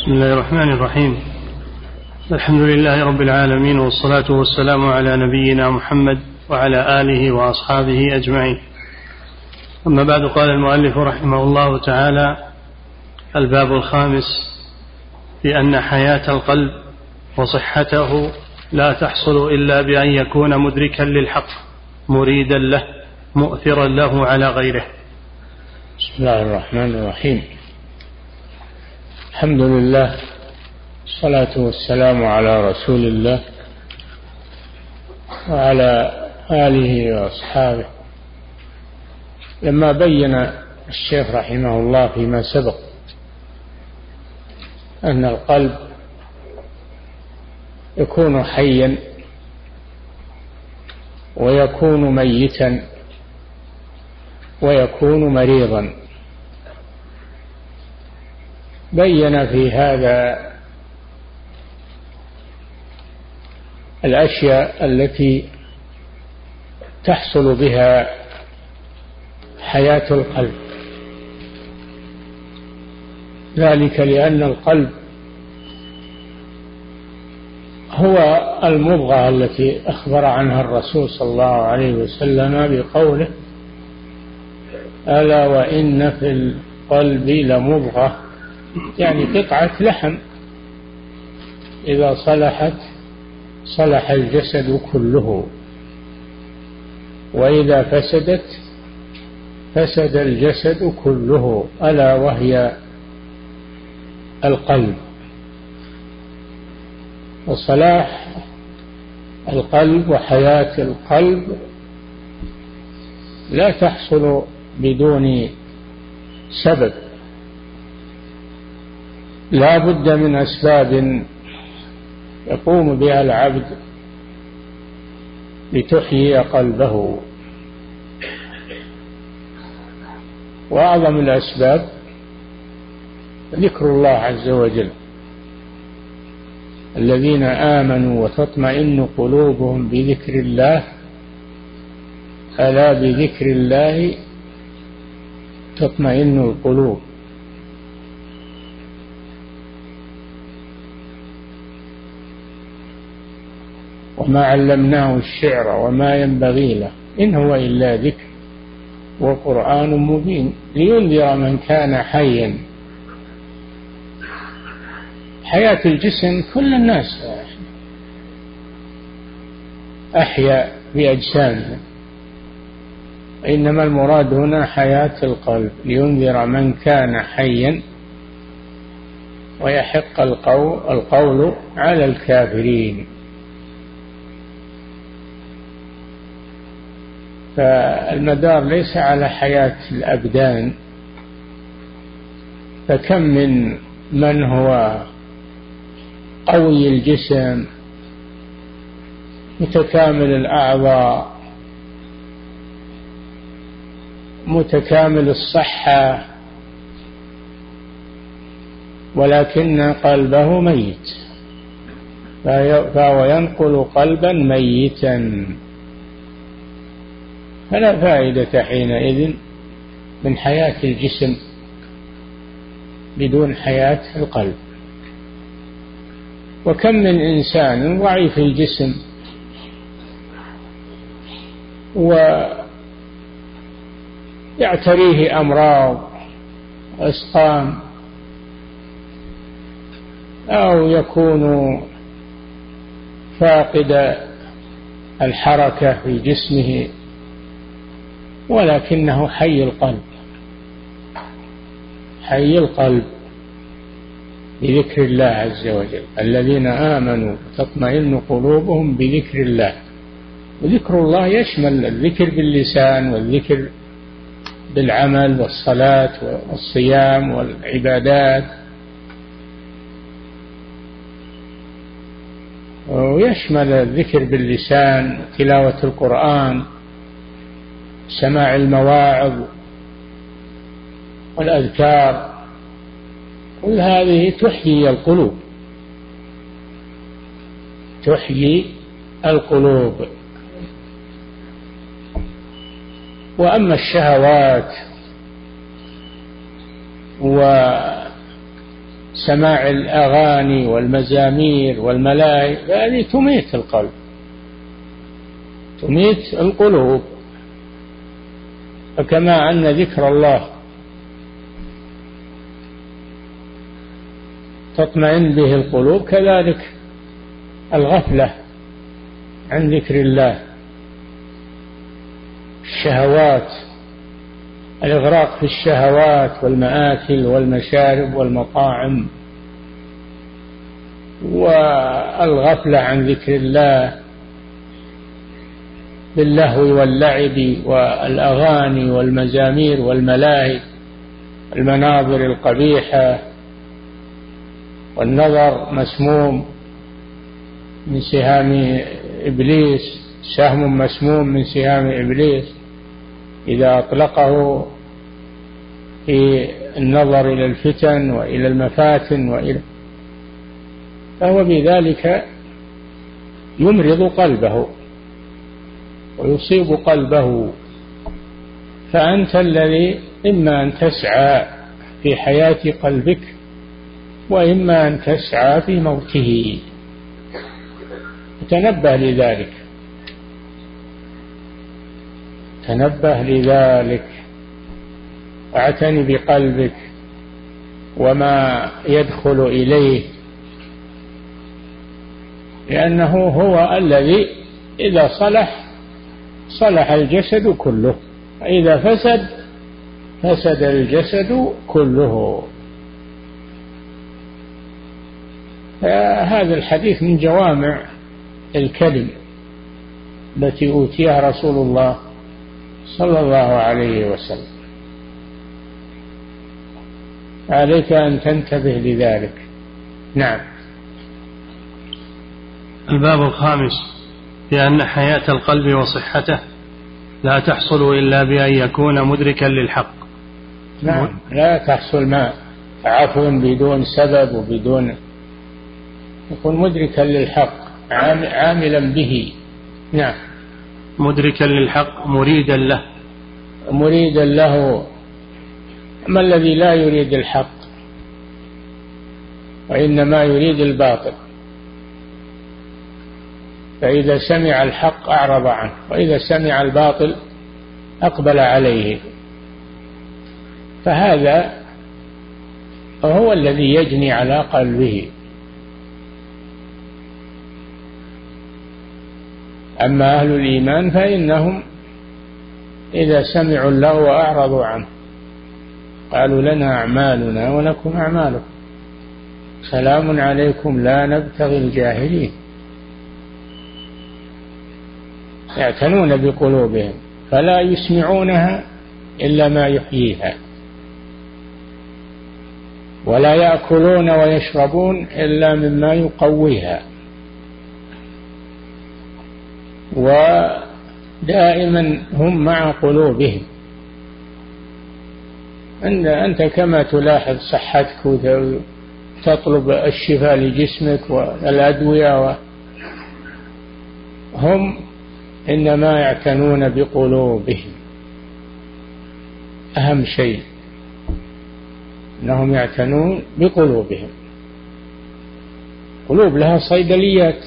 بسم الله الرحمن الرحيم. الحمد لله رب العالمين والصلاة والسلام على نبينا محمد وعلى آله وأصحابه أجمعين. أما بعد قال المؤلف رحمه الله تعالى الباب الخامس بأن حياة القلب وصحته لا تحصل إلا بأن يكون مدركا للحق مريدا له مؤثرا له على غيره. بسم الله الرحمن الرحيم. الحمد لله الصلاة والسلام على رسول الله وعلى آله وأصحابه. لما بين الشيخ رحمه الله فيما سبق أن القلب يكون حيا ويكون ميتا ويكون مريضا. بين في هذا الأشياء التي تحصل بها حياة القلب. ذلك لأن القلب هو المضغة التي أخبر عنها الرسول صلى الله عليه وسلم بقوله ألا وإن في القلب لمضغة يعني قطعة لحم. إذا صلحت صلح الجسد كله. وإذا فسدت فسد الجسد كله ألا وهي القلب. وصلاح القلب وحياة القلب لا تحصل بدون سبب. لا بد من أسباب يقوم بها العبد لتحيي قلبه. وأعظم الأسباب ذكر الله عز وجل. الذين آمنوا وتطمئن قلوبهم بذكر الله ألا بذكر الله تطمئن القلوب. وما علمناه الشعر وما ينبغي له. إن هو إلا ذكر وقرآن مبين لينذر من كان حيا. حياة الجسم كل الناس أحيا بأجسامهم إنما المراد هنا حياة القلب لينذر من كان حيا ويحق القول, القول على الكافرين. فالمدار ليس على حياة الأبدان. فكم من من هو قوي الجسم متكامل الأعضاء متكامل الصحة ولكن قلبه ميت. فهو ينقل قلبا ميتا. فلا فائدة حينئذ من حياة الجسم بدون حياة القلب. وكم من إنسان ضعيف الجسم ويعتريه أمراض أسقام أو يكون فاقد الحركة في جسمه ولكنه حي القلب. حي القلب بذكر الله عز وجل. الذين آمنوا تطمئن قلوبهم بذكر الله. وذكر الله يشمل الذكر باللسان والذكر بالعمل والصلاة والصيام والعبادات. ويشمل الذكر باللسان تلاوة القرآن. سماع المواعظ والأذكار كل هذه تحيي القلوب. تحيي القلوب. وأما الشهوات سماع الأغاني والمزامير والملاهي هذه تميت القلب تميت القلوب. فكما أن ذكر الله تطمئن به القلوب كذلك الغفلة عن ذكر الله الشهوات الإغراق في الشهوات والمآكل والمشارب والمطاعم والغفلة عن ذكر الله باللهو واللعب والأغاني والمزامير والملاهي المناظر القبيحة والنظر مسموم من سهام إبليس سهم مسموم من سهام إبليس. إذا أطلقه في النظر إلى الفتن وإلى المفاتن وإلى فهو بذلك يمرض قلبه. ويصيب قلبه. فأنت الذي إما أن تسعى في حياة قلبك وإما أن تسعى في موته. تنبه لذلك. تنبه لذلك. اعتني بقلبك وما يدخل إليه. لأنه هو الذي إذا صلح صلح الجسد كله. واذا فسد فسد الجسد كله. هذا الحديث من جوامع الكلم التي أوتيها رسول الله صلى الله عليه وسلم. عليك أن تنتبه لذلك. نعم. الباب الخامس. بأن حياة القلب وصحته لا تحصل إلا بأن يكون مدركا للحق. نعم لا تحصل ما عفو بدون سبب وبدون يكون مدركا للحق عاملا به. نعم. مدركا للحق مريدا له. مريدا له. ما الذي لا يريد الحق؟ وإنما يريد الباطل. فإذا سمع الحق أعرض عنه وإذا سمع الباطل أقبل عليه. فهذا هو الذي يجني على قلبه. أما أهل الإيمان فإنهم إذا سمعوا اللغو أعرضوا عنه. قالوا لنا أعمالنا ولكم أعمالكم. سلام عليكم لا نبتغي الجاهلين. يعتنون بقلوبهم فلا يسمعونها إلا ما يحييها ولا يأكلون ويشربون إلا مما يقويها ودائما هم مع قلوبهم أنت كما تلاحظ صحتك وتطلب الشفاء لجسمك والأدوية هم إنما يعتنون بقلوبهم. أهم شيء أنهم يعتنون بقلوبهم. قلوب لها صيدليات.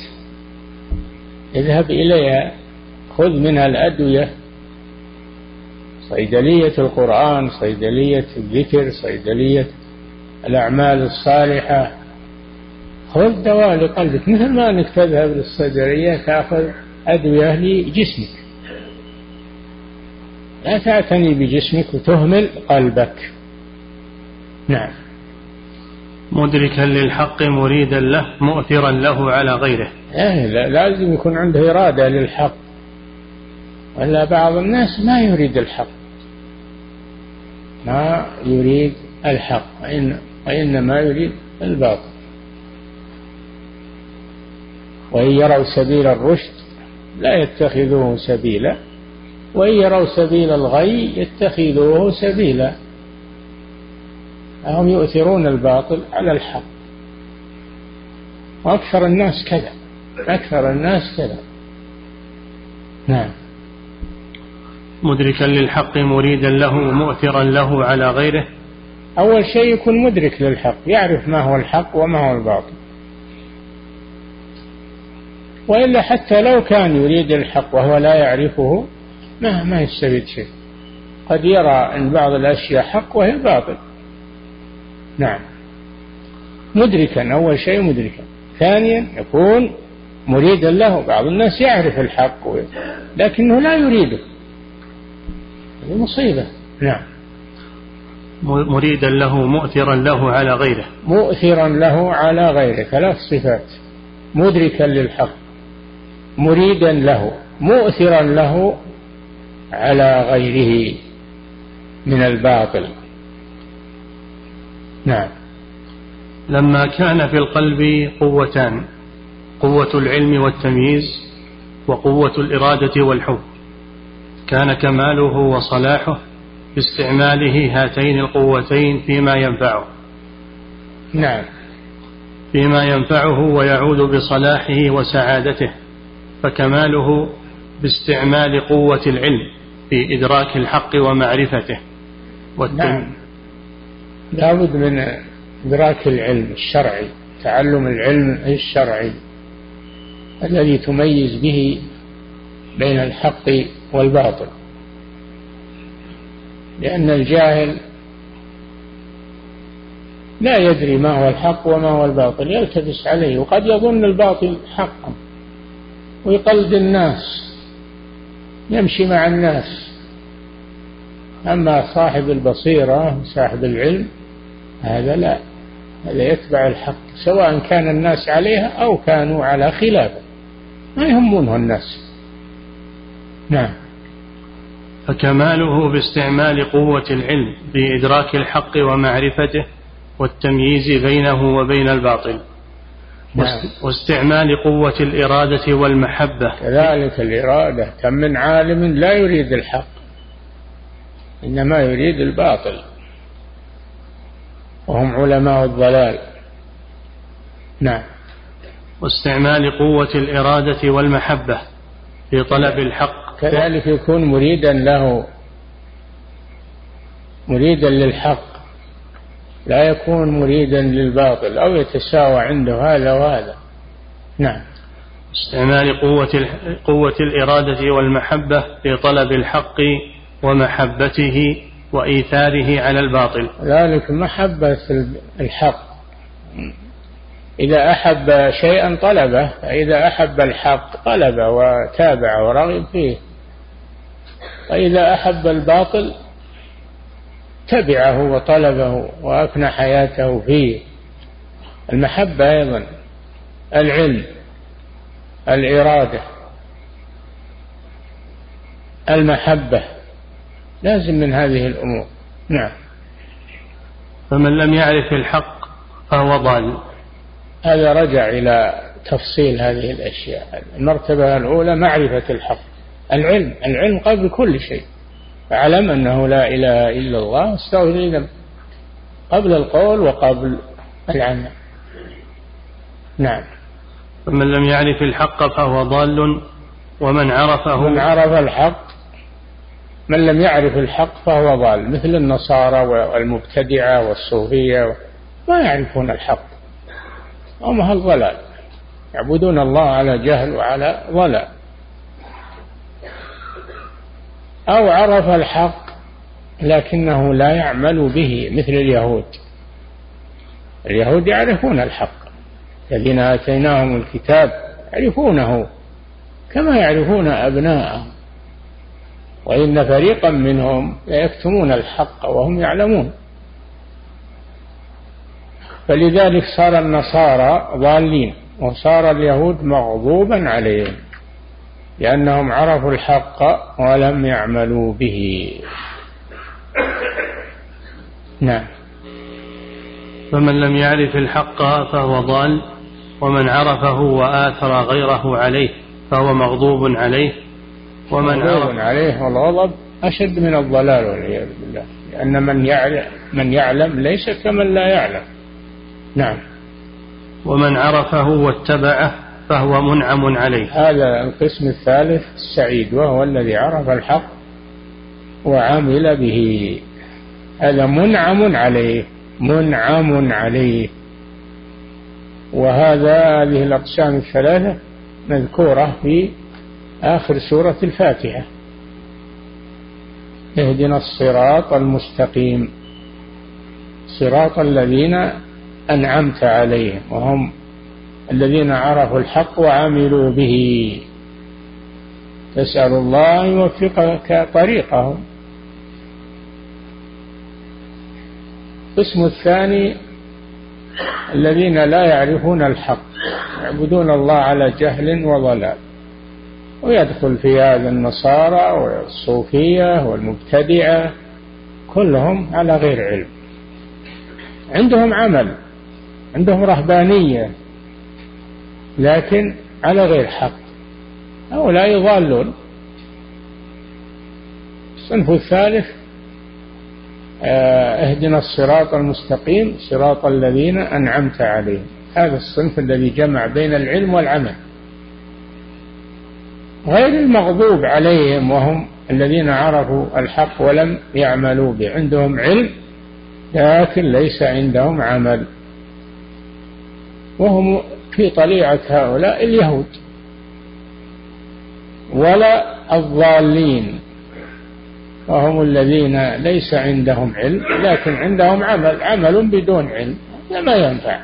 اذهب إليها خذ منها الأدوية. صيدلية القرآن صيدلية الذكر صيدلية الأعمال الصالحة. خذ دواء لقلبك مثل ما أنك تذهب للصيدلية تأخذ أدوية لجسمك لا تعتني بجسمك وتهمل قلبك. نعم. مدركا للحق مريدا له مؤثرا له على غيره. إيه لازم يكون عنده إرادة للحق. ولا بعض الناس ما يريد الحق. ما يريد الحق وإن وإنما يريد الباطل. وإن يروا سبيل الرشد لا يتخذوه سبيلا وإن يروا سبيل الغي يتخذوه سبيلا. هم يؤثرون الباطل على الحق. وأكثر الناس كذا أكثر الناس كذا. نعم. مدركا للحق مريدا له مؤثرا له على غيره. أول شيء يكون مدرك للحق يعرف ما هو الحق وما هو الباطل. وإلا حتى لو كان يريد الحق وهو لا يعرفه ما ما يستفيد شيء. قد يرى أن بعض الأشياء حق وهي باطل. نعم. مدركا أول شيء مدركا. ثانيا يكون مريدا له بعض الناس يعرف الحق لكنه لا يريده. هذه مصيبة. نعم. مريدا له مؤثرا له على غيره. مؤثرا له على غيره ثلاث صفات. مدركا للحق. مريدا له مؤثرا له على غيره من الباطل. نعم. لما كان في القلب قوتان قوة العلم والتمييز وقوة الإرادة والحب كان كماله وصلاحه باستعماله هاتين القوتين فيما ينفعه. نعم. فيما ينفعه ويعود بصلاحه وسعادته. فكماله باستعمال قوة العلم في إدراك الحق ومعرفته. نعم. لابد من إدراك العلم الشرعي تعلم العلم الشرعي الذي تميز به بين الحق والباطل. لأن الجاهل لا يدري ما هو الحق وما هو الباطل يلتبس عليه وقد يظن الباطل حقا. ويقلد الناس يمشي مع الناس. أما صاحب البصيرة صاحب العلم هذا لا هذا يتبع الحق سواء كان الناس عليها أو كانوا على خلافه ما يهمونه الناس. نعم. فكماله باستعمال قوة العلم في إدراك الحق ومعرفته والتمييز بينه وبين الباطل. واستعمال قوة الإرادة والمحبة. كذلك الإرادة كم من عالم لا يريد الحق إنما يريد الباطل. وهم علماء الضلال. نعم. واستعمال قوة الإرادة والمحبة في طلب الحق. كذلك يكون مريدا له مريدا للحق. لا يكون مريدا للباطل أو يتساوى عنده هذا وهذا. نعم. استعمال قوة قوة الإرادة والمحبة في طلب الحق ومحبته وإيثاره على الباطل. ذلك محبة الحق. إذا أحب شيئا طلبه فإذا أحب الحق طلبه وتابع ورغب فيه. وإذا أحب الباطل تبعه وطلبه وأفنى حياته فيه. المحبة أيضا العلم الإرادة المحبة لازم من هذه الأمور. نعم. فمن لم يعرف الحق فهو ضال. هذا رجع إلى تفصيل هذه الأشياء. المرتبة الأولى معرفة الحق العلم. العلم قبل كل شيء. فاعلم أنه لا إله إلا الله. استغفر قبل القول وقبل العمل. نعم. ومن لم يعرف الحق فهو ضال ومن عرفه من عرف الحق من لم يعرف الحق فهو ضال مثل النصارى والمبتدعة والصوفية ما يعرفون الحق. هم أهل ضلال يعبدون الله على جهل وعلى ضلال. أو عرف الحق لكنه لا يعمل به مثل اليهود. اليهود يعرفون الحق. الذين آتيناهم الكتاب يعرفونه كما يعرفون أبناءهم. وإن فريقا منهم ليكتمون الحق وهم يعلمون. فلذلك صار النصارى ضالين وصار اليهود مغضوبا عليهم. لأنهم عرفوا الحق ولم يعملوا به. نعم. فمن لم يعرف الحق فهو ضال ومن عرفه وآثر غيره عليه فهو مغضوب عليه. ومن عرف عليه والغضب أشد من الضلال والعياذ بالله لأن من يعلم من يعلم ليس كمن لا يعلم. نعم. ومن عرفه واتبعه فهو منعم عليه. هذا القسم الثالث السعيد وهو الذي عرف الحق وعمل به. هذا منعم عليه منعم عليه. وهذا هذه الأقسام الثلاثة مذكورة في آخر سورة الفاتحة. اهدنا الصراط المستقيم صراط الذين أنعمت عليهم وهم الذين عرفوا الحق وعملوا به. تسأل الله يوفقك طريقهم. القسم الثاني الذين لا يعرفون الحق يعبدون الله على جهل وضلال. ويدخل في هذا النصارى والصوفية والمبتدعة كلهم على غير علم. عندهم عمل عندهم رهبانية. لكن على غير حق. هؤلاء يضالون. الصنف الثالث آه، اهدنا الصراط المستقيم صراط الذين أنعمت عليهم. هذا الصنف الذي جمع بين العلم والعمل. غير المغضوب عليهم وهم الذين عرفوا الحق ولم يعملوا به. عندهم علم لكن ليس عندهم عمل. وهم في طليعة هؤلاء اليهود ولا الضالين وهم الذين ليس عندهم علم لكن عندهم عمل عمل بدون علم هذا ما ينفع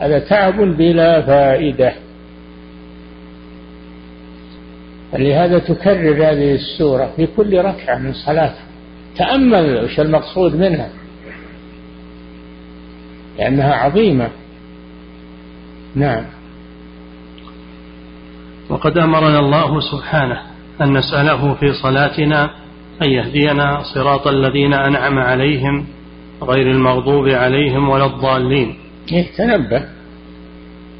هذا تعب بلا فائدة. لهذا تكرر هذه السورة في كل ركعة من صلاة تأمل وش المقصود منها؟ لأنها عظيمة. نعم. وقد أمرنا الله سبحانه أن نسأله في صلاتنا أن يهدينا صراط الذين أنعم عليهم غير المغضوب عليهم ولا الضالين. إيه تنبه.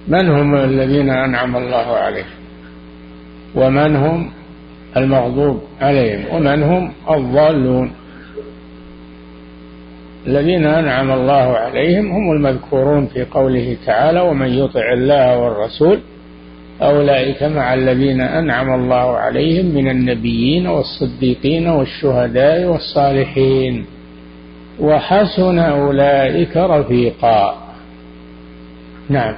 من هم الذين أنعم الله عليهم؟ ومن هم المغضوب عليهم؟ ومن هم الضالون؟ الذين أنعم الله عليهم هم المذكورون في قوله تعالى ومن يطع الله والرسول أولئك مع الذين أنعم الله عليهم من النبيين والصديقين والشهداء والصالحين. وحسن أولئك رفيقا. نعم.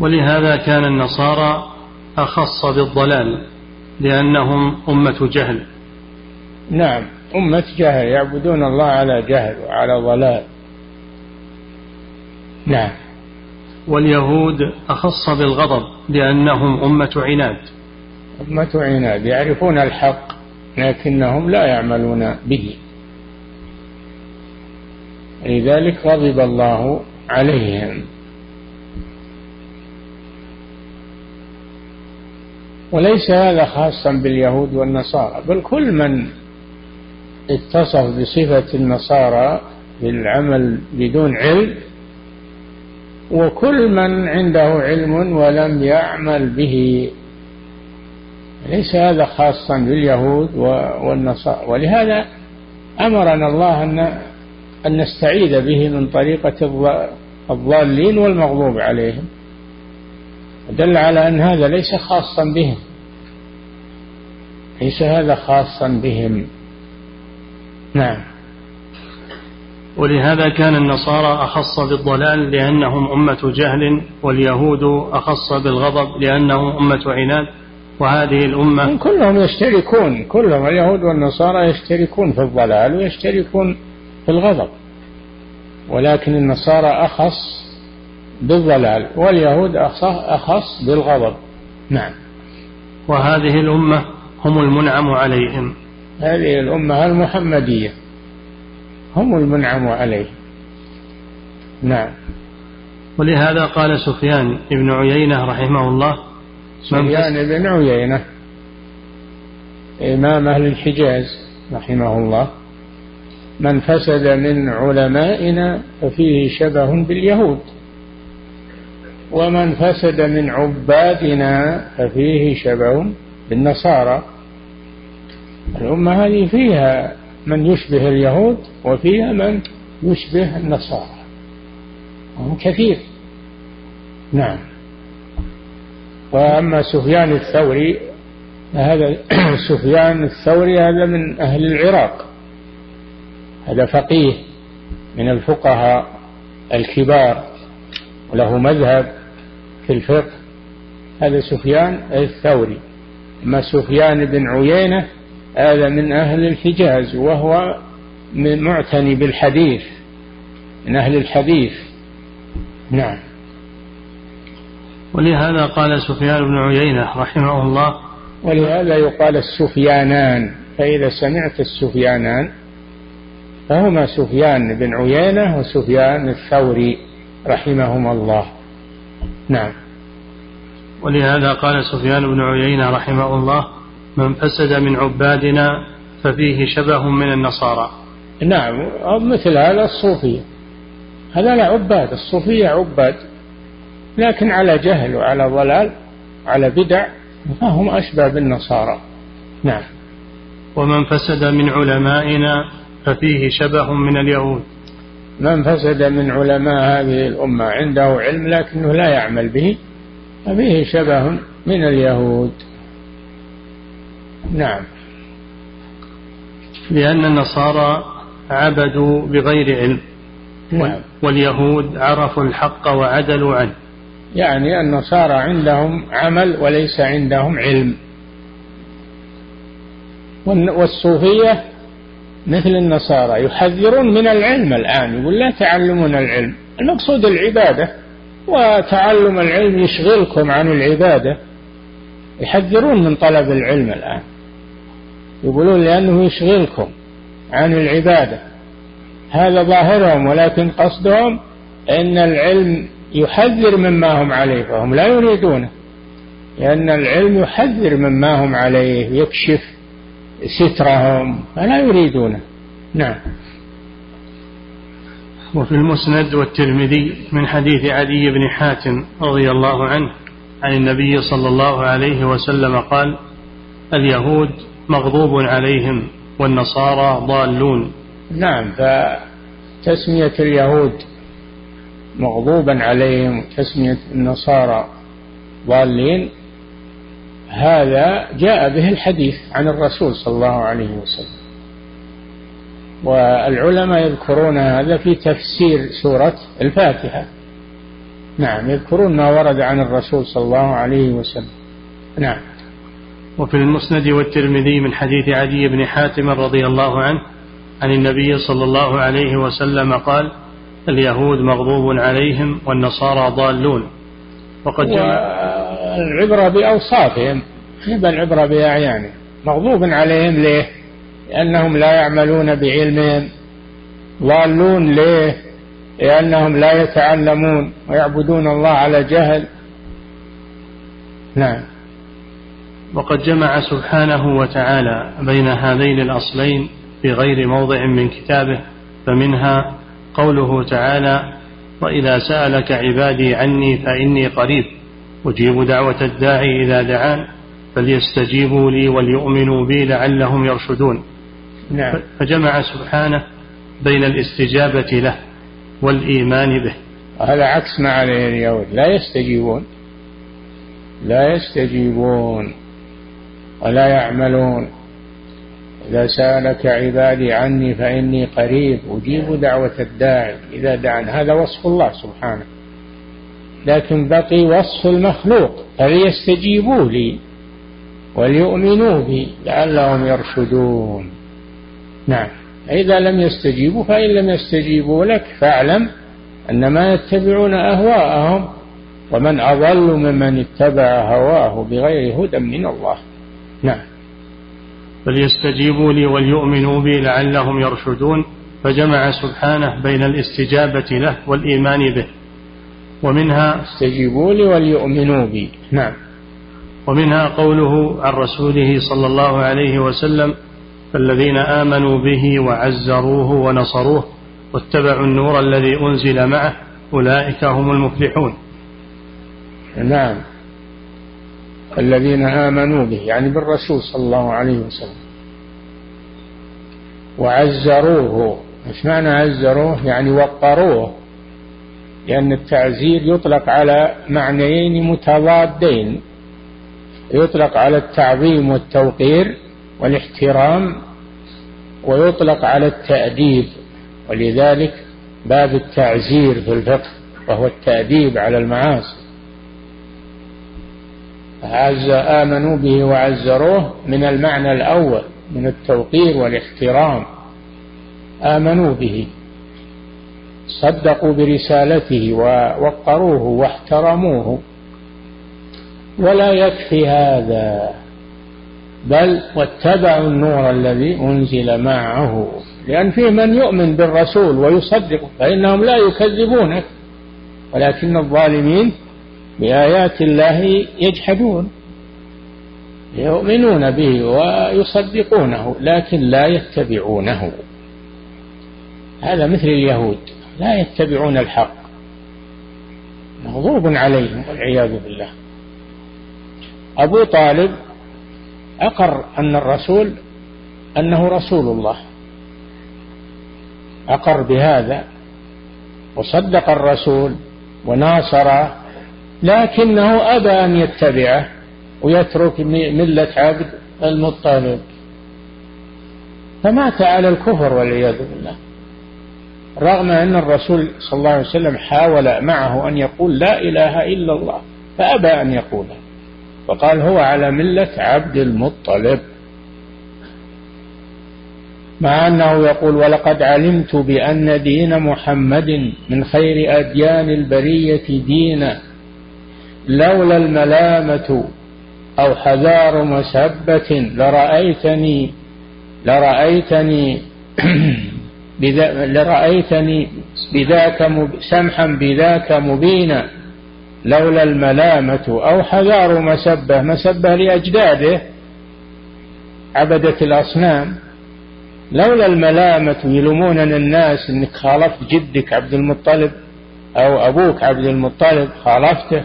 ولهذا كان النصارى أخص بالضلال لأنهم أمة جهل. نعم. أمة جهل يعبدون الله على جهل وعلى ضلال. نعم. واليهود أخص بالغضب لأنهم أمة عناد. أمة عناد يعرفون الحق لكنهم لا يعملون به. لذلك غضب الله عليهم. وليس هذا خاصا باليهود والنصارى بل كل من اتصف بصفة النصارى بالعمل بدون علم وكل من عنده علم ولم يعمل به. ليس هذا خاصا باليهود والنصارى. ولهذا أمرنا الله أن أن نستعيذ به من طريقة الضالين والمغضوب عليهم. دل على أن هذا ليس خاصا بهم. ليس هذا خاصا بهم. نعم. ولهذا كان النصارى أخص بالضلال لأنهم أمة جهل واليهود أخص بالغضب لأنهم أمة عناد. وهذه الأمة كلهم يشتركون كلهم اليهود والنصارى يشتركون في الضلال ويشتركون في الغضب. ولكن النصارى أخص بالضلال واليهود أخص بالغضب. نعم. وهذه الأمة هم المنعم عليهم. هذه الأمة المحمدية هم المنعم عليهم نعم. ولهذا قال سفيان بن عيينة رحمه الله سفيان بن عيينة إمام أهل الحجاز رحمه الله من فسد من علمائنا ففيه شبه باليهود ومن فسد من عبادنا ففيه شبه بالنصارى. الأمة هذه فيها من يشبه اليهود وفيها من يشبه النصارى. وهم كثير. نعم. وأما سفيان الثوري هذا سفيان الثوري هذا من أهل العراق. هذا فقيه من الفقهاء الكبار وله مذهب في الفقه. هذا سفيان الثوري. أما سفيان بن عيينة هذا من أهل الحجاز وهو من معتني بالحديث من أهل الحديث. نعم. ولهذا قال سفيان بن عيينة رحمه الله ولهذا يقال السفيانان. فإذا سمعت السفيانان فهما سفيان بن عيينة وسفيان الثوري رحمهما الله. نعم. ولهذا قال سفيان بن عيينة رحمه الله من فسد من عبادنا ففيه شبه من النصارى. نعم مثل هذا الصوفية. هذا لا عباد الصوفية عباد لكن على جهل وعلى ضلال على بدع فهم أشبه بالنصارى. نعم. ومن فسد من علمائنا ففيه شبه من اليهود. من فسد من علماء هذه الأمة عنده علم لكنه لا يعمل به ففيه شبه من اليهود. نعم. لأن النصارى عبدوا بغير علم. نعم. واليهود عرفوا الحق وعدلوا عنه. يعني النصارى عندهم عمل وليس عندهم علم. والصوفية مثل النصارى يحذرون من العلم الآن يقول لا تعلمون العلم. المقصود العبادة وتعلم العلم يشغلكم عن العبادة. يحذرون من طلب العلم الآن. يقولون لأنه يشغلكم عن العبادة. هذا ظاهرهم ولكن قصدهم أن العلم يحذر مما هم عليه فهم لا يريدونه. لأن العلم يحذر مما هم عليه يكشف سترهم فلا يريدونه. نعم. وفي المسند والترمذي من حديث علي بن حاتم رضي الله عنه عن النبي صلى الله عليه وسلم قال اليهود مغضوب عليهم والنصارى ضالون. نعم فتسمية اليهود مغضوبا عليهم وتسمية النصارى ضالين هذا جاء به الحديث عن الرسول صلى الله عليه وسلم. والعلماء يذكرون هذا في تفسير سورة الفاتحة. نعم يذكرون ما ورد عن الرسول صلى الله عليه وسلم. نعم. وفي المسند والترمذي من حديث عدي بن حاتم رضي الله عنه عن النبي صلى الله عليه وسلم قال اليهود مغضوب عليهم والنصارى ضالون. وقد العبرة بأوصافهم يبقى العبرة بأعيانهم. مغضوب عليهم ليه؟ لأنهم لا يعملون بعلمهم ضالون ليه؟ لأنهم لا يتعلمون ويعبدون الله على جهل. نعم. وقد جمع سبحانه وتعالى بين هذين الأصلين في غير موضع من كتابه فمنها قوله تعالى وإذا سألك عبادي عني فإني قريب أجيب دعوة الداعي إذا دعان فليستجيبوا لي وليؤمنوا بي لعلهم يرشدون. نعم. فجمع سبحانه بين الاستجابة له والإيمان به. هذا عكس ما عليه اليهود. لا يستجيبون. لا يستجيبون. ولا يعملون. إذا سألك عبادي عني فإني قريب أجيب دعوة الداعي. إذا دعان هذا وصف الله سبحانه. لكن بقي وصف المخلوق فليستجيبوا لي وليؤمنوا بي لعلهم يرشدون. نعم. إذا لم يستجيبوا فإن لم يستجيبوا لك فاعلم أنما يتبعون أهواءهم ومن أضل ممن اتبع هواه بغير هدى من الله. نعم. فليستجيبوا لي وليؤمنوا بي لعلهم يرشدون فجمع سبحانه بين الاستجابة له والإيمان به. ومنها استجيبوا لي وليؤمنوا بي. نعم. ومنها قوله عن رسوله صلى الله عليه وسلم فالذين آمنوا به وعزروه ونصروه واتبعوا النور الذي أنزل معه أولئك هم المفلحون. نعم. الذين آمنوا به يعني بالرسول صلى الله عليه وسلم. وعزروه. إيش معنى عزروه؟ يعني وقروه. لأن التعزير يطلق على معنيين متضادين. يطلق على التعظيم والتوقير والاحترام ويطلق على التأديب. ولذلك باب التعزير في الفقه وهو التأديب على المعاصي. عز آمنوا به وعزروه من المعنى الأول من التوقير والاحترام. آمنوا به صدقوا برسالته ووقروه واحترموه. ولا يكفي هذا بل واتبعوا النور الذي أنزل معه. لأن فيه من يؤمن بالرسول ويصدقه فإنهم لا يكذبونك ولكن الظالمين بآيات الله يجحدون يؤمنون به ويصدقونه لكن لا يتبعونه. هذا مثل اليهود لا يتبعون الحق. مغضوب عليهم والعياذ بالله. أبو طالب أقر أن الرسول أنه رسول الله. أقر بهذا وصدق الرسول وناصره لكنه أبى أن يتبعه ويترك ملة عبد المطلب فمات على الكفر والعياذ بالله. رغم أن الرسول صلى الله عليه وسلم حاول معه أن يقول لا إله إلا الله فأبى أن يقولها فقال هو على ملة عبد المطلب. مع أنه يقول ولقد علمت بأن دين محمد من خير أديان البرية دينا. لولا الملامة أو حذار مسبة لرأيتني لرأيتني لرأيتني بذاك سمحا بذاك مبينا. لولا الملامة أو حذار مسبة مسبة لأجداده عبدة الأصنام. لولا الملامة يلوموننا الناس إنك خالفت جدك عبد المطلب أو أبوك عبد المطلب خالفته.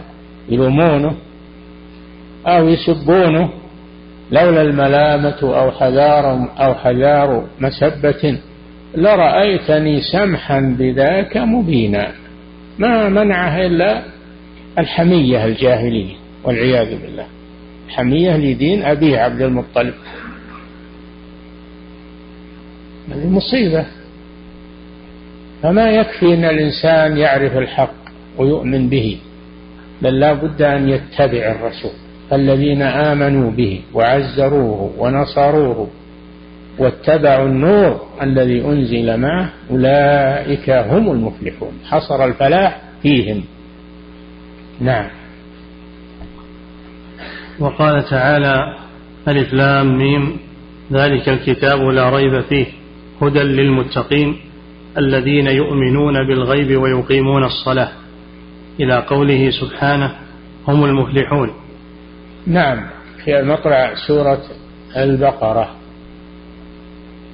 يلومونه أو يسبونه. لولا الملامة أو حذار أو حذار مسبة. لرأيتني سمحا بذاك مبينا. ما منعه إلا الحمية الجاهلية والعياذ بالله. حمية لدين أبيه عبد المطلب. هذه مصيبة. فما يكفي أن الإنسان يعرف الحق ويؤمن به. بل لا بد أن يتبع الرسول الذين آمنوا به وعزروه ونصروه واتبعوا النور الذي أنزل معه أولئك هم المفلحون. حصر الفلاح فيهم. نعم. وقال تعالى ألف لام ميم ذلك الكتاب لا ريب فيه هدى للمتقين الذين يؤمنون بالغيب ويقيمون الصلاة. إلى قوله سبحانه هم المفلحون. نعم في مقرع سورة البقرة.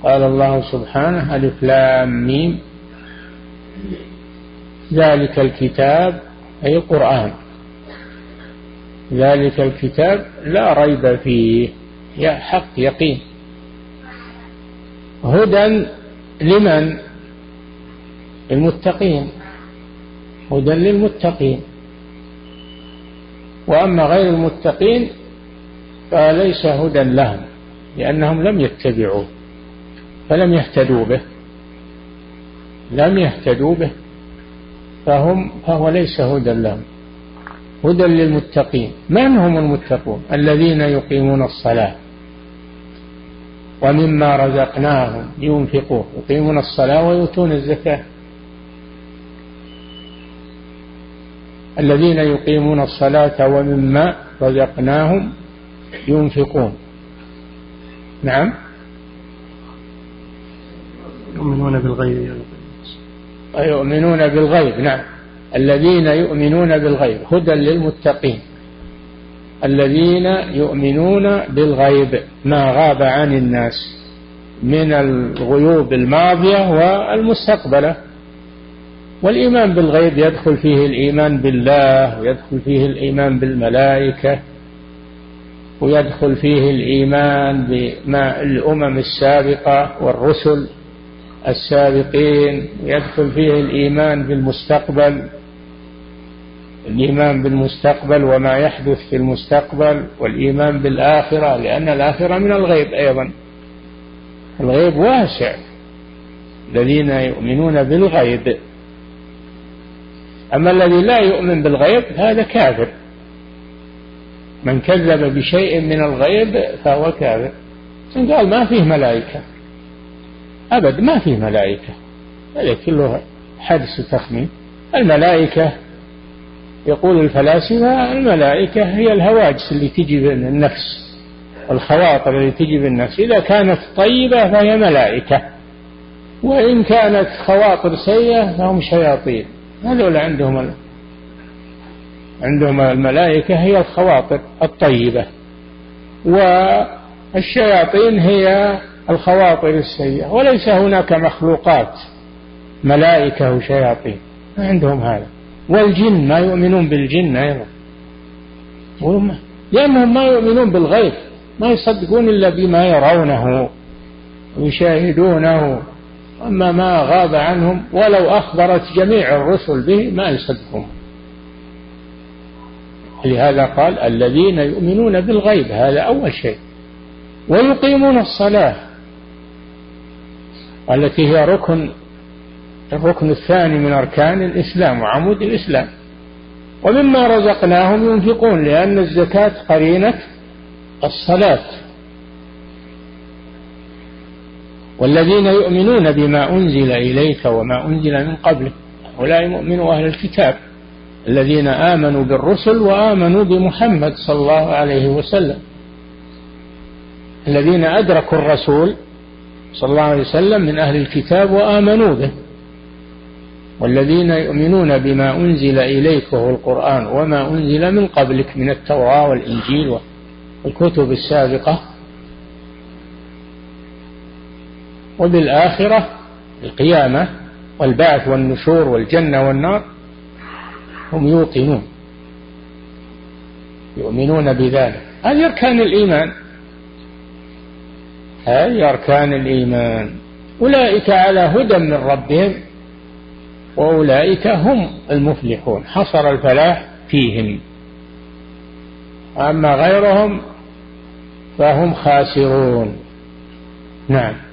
قال الله سبحانه ألف لام ميم. ذلك الكتاب أي القرآن. ذلك الكتاب لا ريب فيه يا حق يقين. هدى لمن؟ المتقين هدى للمتقين. وأما غير المتقين فليس هدى لهم لأنهم لم يتبعوه فلم يهتدوا به لم يهتدوا به فهم فهو ليس هدى لهم. هدى للمتقين. من هم المتقون؟ الذين يقيمون الصلاة. ومما رزقناهم ينفقون يقيمون الصلاة ويؤتون الزكاة. الذين يقيمون الصلاة ومما رزقناهم ينفقون. نعم. يؤمنون بالغيب يؤمنون بالغيب نعم. الذين يؤمنون بالغيب هدى للمتقين. الذين يؤمنون بالغيب ما غاب عن الناس من الغيوب الماضية والمستقبلة. والإيمان بالغيب يدخل فيه الإيمان بالله ويدخل فيه الإيمان بالملائكة ويدخل فيه الإيمان بما الأمم السابقة والرسل السابقين ويدخل فيه الإيمان بالمستقبل الإيمان بالمستقبل وما يحدث في المستقبل والإيمان بالآخرة لأن الآخرة من الغيب أيضا. الغيب واسع. الذين يؤمنون بالغيب أما الذي لا يؤمن بالغيب هذا كافر. من كذب بشيء من الغيب فهو كافر. قال ما فيه ملائكة. أبد ما فيه ملائكة. هذا كله حدس وتخمين. الملائكة يقول الفلاسفة الملائكة هي الهواجس اللي تجي بالنفس الخواطر اللي تجي بالنفس إذا كانت طيبة فهي ملائكة. وإن كانت خواطر سيئة فهم شياطين. هذول عندهم عندهم الملائكة هي الخواطر الطيبة والشياطين هي الخواطر السيئة وليس هناك مخلوقات ملائكة وشياطين ما عندهم هذا. والجن ما يؤمنون بالجن أيضا. لأنهم ما يؤمنون بالغيب ما يصدقون إلا بما يرونه ويشاهدونه. أما ما غاب عنهم ولو أخبرت جميع الرسل به ما يصدقون لهذا قال الذين يؤمنون بالغيب هذا أول شيء. ويقيمون الصلاة. التي هي ركن الركن الثاني من أركان الإسلام وعمود الإسلام. ومما رزقناهم ينفقون لأن الزكاة قرينة الصلاة. والذين يؤمنون بما أنزل إليك وما أنزل من قبلك هؤلاء مؤمنوا أهل الكتاب الذين آمنوا بالرسل وآمنوا بمحمد صلى الله عليه وسلم. الذين أدركوا الرسول صلى الله عليه وسلم من أهل الكتاب وآمنوا به. والذين يؤمنون بما أنزل إليك وهو القرآن وما أنزل من قبلك من التوراة والإنجيل والكتب السابقة وبالآخرة القيامة والبعث والنشور والجنة والنار هم يوقنون. يؤمنون بذلك. هذه أركان الإيمان. هذه أركان الإيمان. أولئك على هدى من ربهم وأولئك هم المفلحون. حصر الفلاح فيهم. أما غيرهم فهم خاسرون. نعم.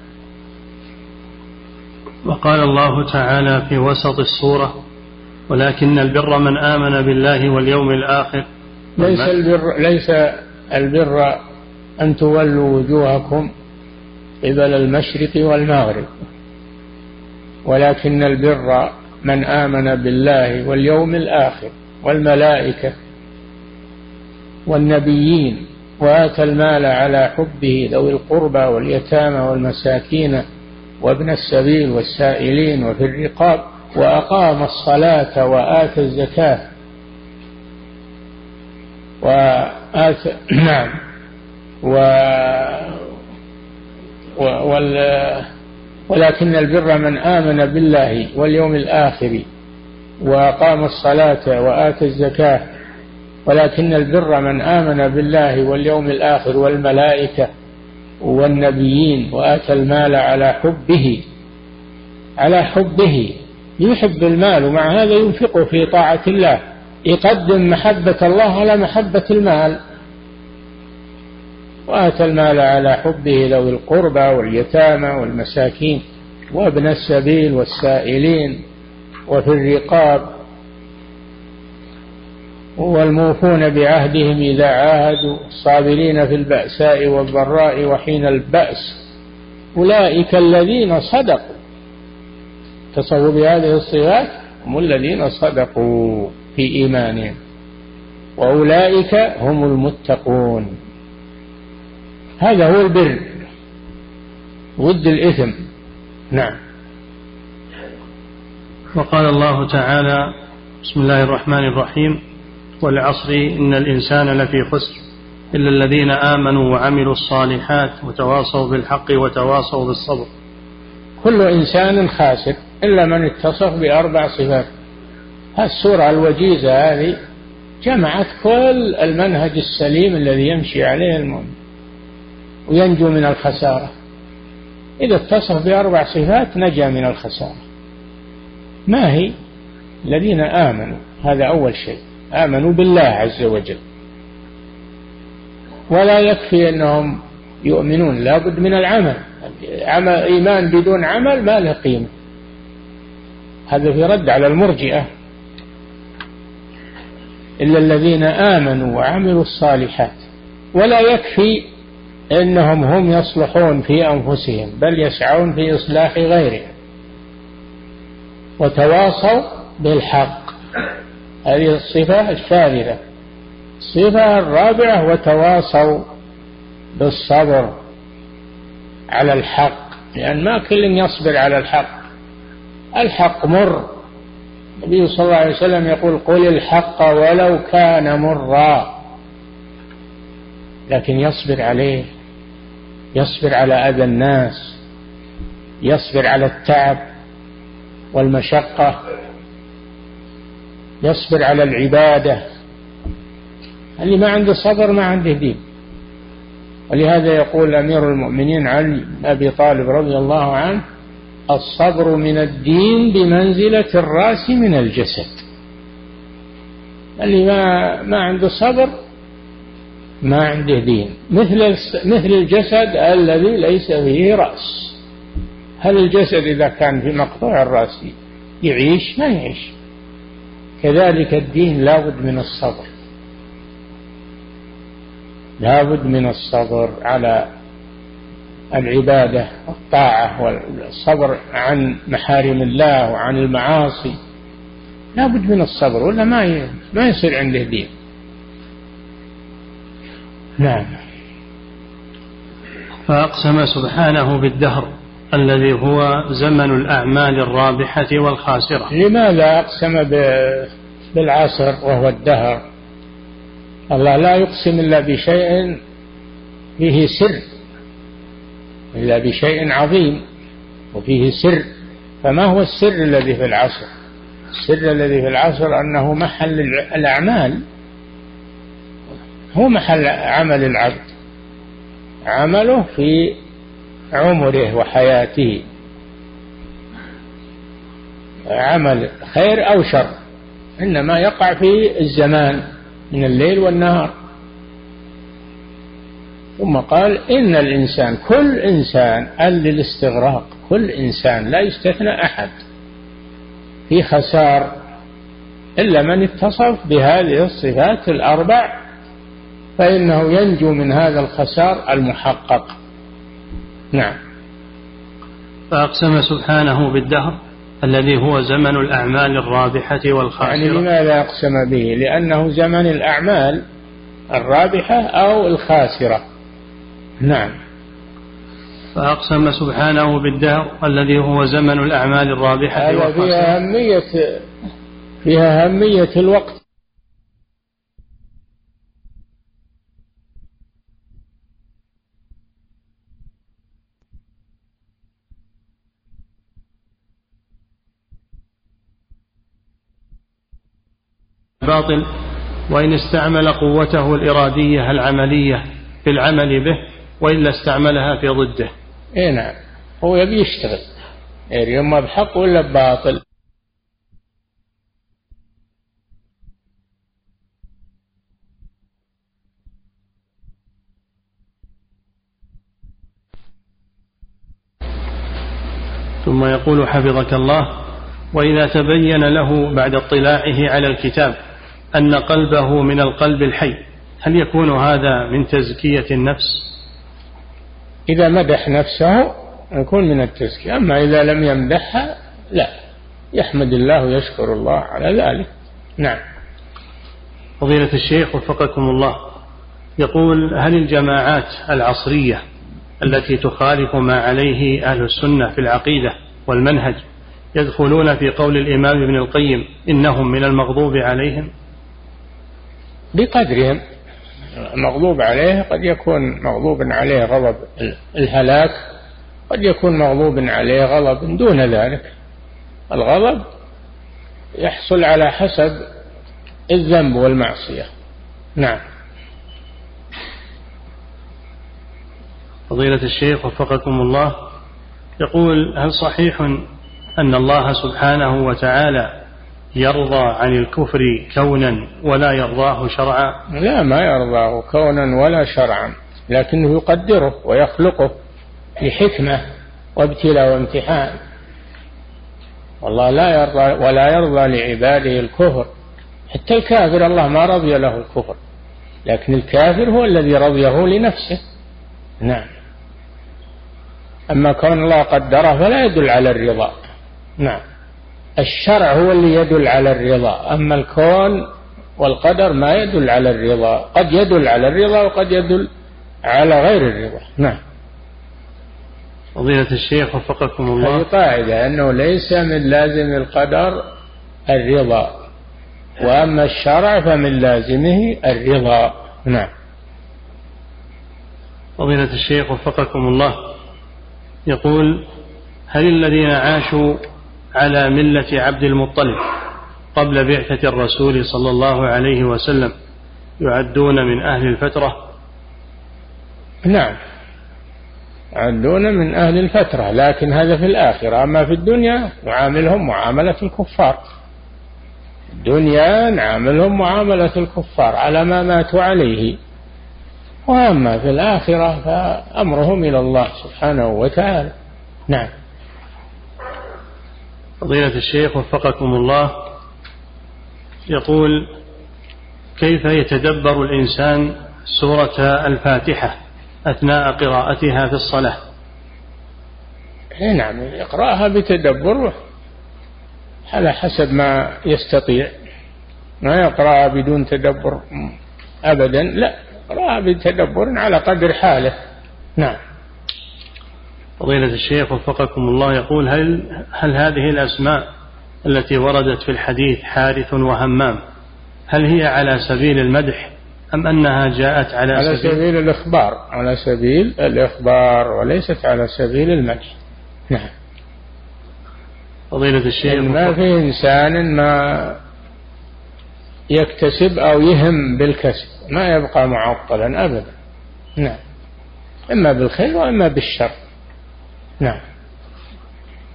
وقال الله تعالى في وسط السورة ولكن البر من آمن بالله واليوم الآخر. ليس البر ليس البر أن تولوا وجوهكم قبل المشرق والمغرب ولكن البر من آمن بالله واليوم الآخر والملائكة والنبيين وآتى المال على حبه ذوي القربى واليتامى والمساكين وابن السبيل والسائلين وفي الرقاب وأقام الصلاة وآتى الزكاة. وآتى نعم. و وال ولكن البر من آمن بالله واليوم الآخر وأقام الصلاة وآتى الزكاة. ولكن البر من آمن بالله واليوم الآخر والملائكة والنبيين وآتى المال على حبه على حبه يحب المال ومع هذا ينفقه في طاعة الله يقدم محبة الله على محبة المال. وآتى المال على حبه ذوي القربى واليتامى والمساكين وابن السبيل والسائلين وفي الرقاب. والموفون بعهدهم إذا عاهدوا الصابرين في البأساء والضراء وحين البأس. أولئك الذين صدقوا. اتصفوا بهذه الصفات هم الذين صدقوا في إيمانهم. وأولئك هم المتقون. هذا هو البر. ود الإثم. نعم. وقال الله تعالى بسم الله الرحمن الرحيم. والعصر إن الإنسان لفي خسر إلا الذين آمنوا وعملوا الصالحات وتواصوا بالحق وتواصوا بالصبر. كل إنسان خاسر إلا من اتصف بأربع صفات. السورة الوجيزة هذه جمعت كل المنهج السليم الذي يمشي عليه المؤمن وينجو من الخسارة. إذا اتصف بأربع صفات نجا من الخسارة. ما هي؟ الذين آمنوا. هذا أول شيء. آمنوا بالله عز وجل. ولا يكفي أنهم يؤمنون لابد من العمل. عمل إيمان بدون عمل ما له قيمة. هذا في رد على المرجئة. إلا الذين آمنوا وعملوا الصالحات. ولا يكفي أنهم هم يصلحون في أنفسهم بل يسعون في إصلاح غيرهم. وتواصوا بالحق. هذه الصفة الثالثة. الصفه الرابعة وتواصوا بالصبر على الحق لأن ما كل يصبر على الحق. الحق مر. النبي صلى الله عليه وسلم يقول قل الحق ولو كان مرا. لكن يصبر عليه. يصبر على أذى الناس. يصبر على التعب والمشقة. يصبر على العبادة. اللي ما عنده صبر ما عنده دين. ولهذا يقول أمير المؤمنين علي أبي طالب رضي الله عنه الصبر من الدين بمنزلة الرأس من الجسد. اللي ما ما عنده صبر ما عنده دين. مثل مثل الجسد الذي ليس فيه رأس. هل الجسد إذا كان في مقطوع الرأس يعيش؟ ما يعيش. كذلك الدين لابد من الصبر. لابد من الصبر على العبادة والطاعة والصبر عن محارم الله وعن المعاصي. لابد من الصبر ولا ما ما يصير عنده دين. نعم. فأقسم سبحانه بالدهر. الذي هو زمن الأعمال الرابحة والخاسرة. لماذا أقسم بالعصر وهو الدهر؟ الله لا يقسم إلا بشيء فيه سر إلا بشيء عظيم وفيه سر. فما هو السر الذي في العصر؟ السر الذي في العصر أنه محل الأعمال. هو محل عمل العبد. عمله في عمره وحياته. عمل خير أو شر إنما يقع في الزمان من الليل والنهار. ثم قال إن الإنسان كل إنسان قال للاستغراق كل إنسان لا يستثنى أحد في خسار إلا من اتصف بهذه الصفات الأربع فإنه ينجو من هذا الخسار المحقق. نعم. فأقسم سبحانه بالدهر الذي هو زمن الأعمال الرابحة والخاسرة. يعني لماذا أقسم به؟ لأنه زمن الأعمال الرابحة أو الخاسرة. نعم. فأقسم سبحانه بالدهر الذي هو زمن الأعمال الرابحة هذا فيها أهمية فيها أهمية الوقت. باطل وإن استعمل قوته الإرادية العملية في العمل به وإلا استعملها في ضده. إي نعم. هو يبي يشتغل. يعني اما بحق ولا بباطل ثم يقول حفظك الله وإذا تبين له بعد اطلاعه على الكتاب أن قلبه من القلب الحي. هل يكون هذا من تزكية النفس؟ إذا مدح نفسه يكون من التزكية. أما إذا لم يمدحها لا. يحمد الله ويشكر الله على ذلك. نعم. فضيلة الشيخ وفقكم الله. يقول هل الجماعات العصرية التي تخالف ما عليه أهل السنة في العقيدة والمنهج يدخلون في قول الإمام ابن القيم إنهم من المغضوب عليهم؟ بقدرهم. مغضوب عليه قد يكون مغضوب عليه غضب الهلاك قد يكون مغضوب عليه غضب دون ذلك. الغضب يحصل على حسب الذنب والمعصية. نعم. فضيلة الشيخ وفقكم الله يقول هل صحيح أن الله سبحانه وتعالى يرضى عن الكفر كونا ولا يرضاه شرعا. لا ما يرضاه كونا ولا شرعا لكنه يقدره ويخلقه لحكمة وابتلاء وامتحان. والله لا يرضى ولا يرضى لعباده الكفر حتى الكافر الله ما رضي له الكفر لكن الكافر هو الذي رضيه لنفسه. نعم. أما كون الله قدره فلا يدل على الرضا. نعم. الشرع هو اللي يدل على الرضا أما الكون والقدر ما يدل على الرضا قد يدل على الرضا وقد يدل على غير الرضا. نعم. فضيلة الشيخ وفقكم الله. هذه قاعدة أنه ليس من لازم القدر الرضا. وأما الشرع فمن لازمه الرضا. نعم. فضيلة الشيخ وفقكم الله. يقول هل الذين عاشوا على ملة عبد المطلب قبل بعثة الرسول صلى الله عليه وسلم يعدون من أهل الفترة. نعم. يعدون من أهل الفترة لكن هذا في الآخرة. أما في الدنيا نعاملهم معاملة الكفار. الدنيا نعاملهم معاملة الكفار على ما ماتوا عليه. وأما في الآخرة فأمرهم إلى الله سبحانه وتعالى. نعم. فضيلة الشيخ وفقكم الله يقول كيف يتدبر الإنسان سورة الفاتحة أثناء قراءتها في الصلاة؟ إيه نعم يقرأها بتدبر على حسب ما يستطيع. ما يقرأها بدون تدبر أبدا لا يقرأها بتدبر على قدر حاله. نعم. فضيلة الشيخ وفقكم الله يقول هل هل هذه الأسماء التي وردت في الحديث حارث وهمام هل هي على سبيل المدح أم أنها جاءت على, على سبيل, سبيل الإخبار على سبيل الإخبار وليست على سبيل المدح. نعم. فضيلة الشيخ ما في إنسان ما يكتسب أو يهم بالكسب ما يبقى معطلا أبدا. نعم. إما بالخير وإما بالشر. نعم.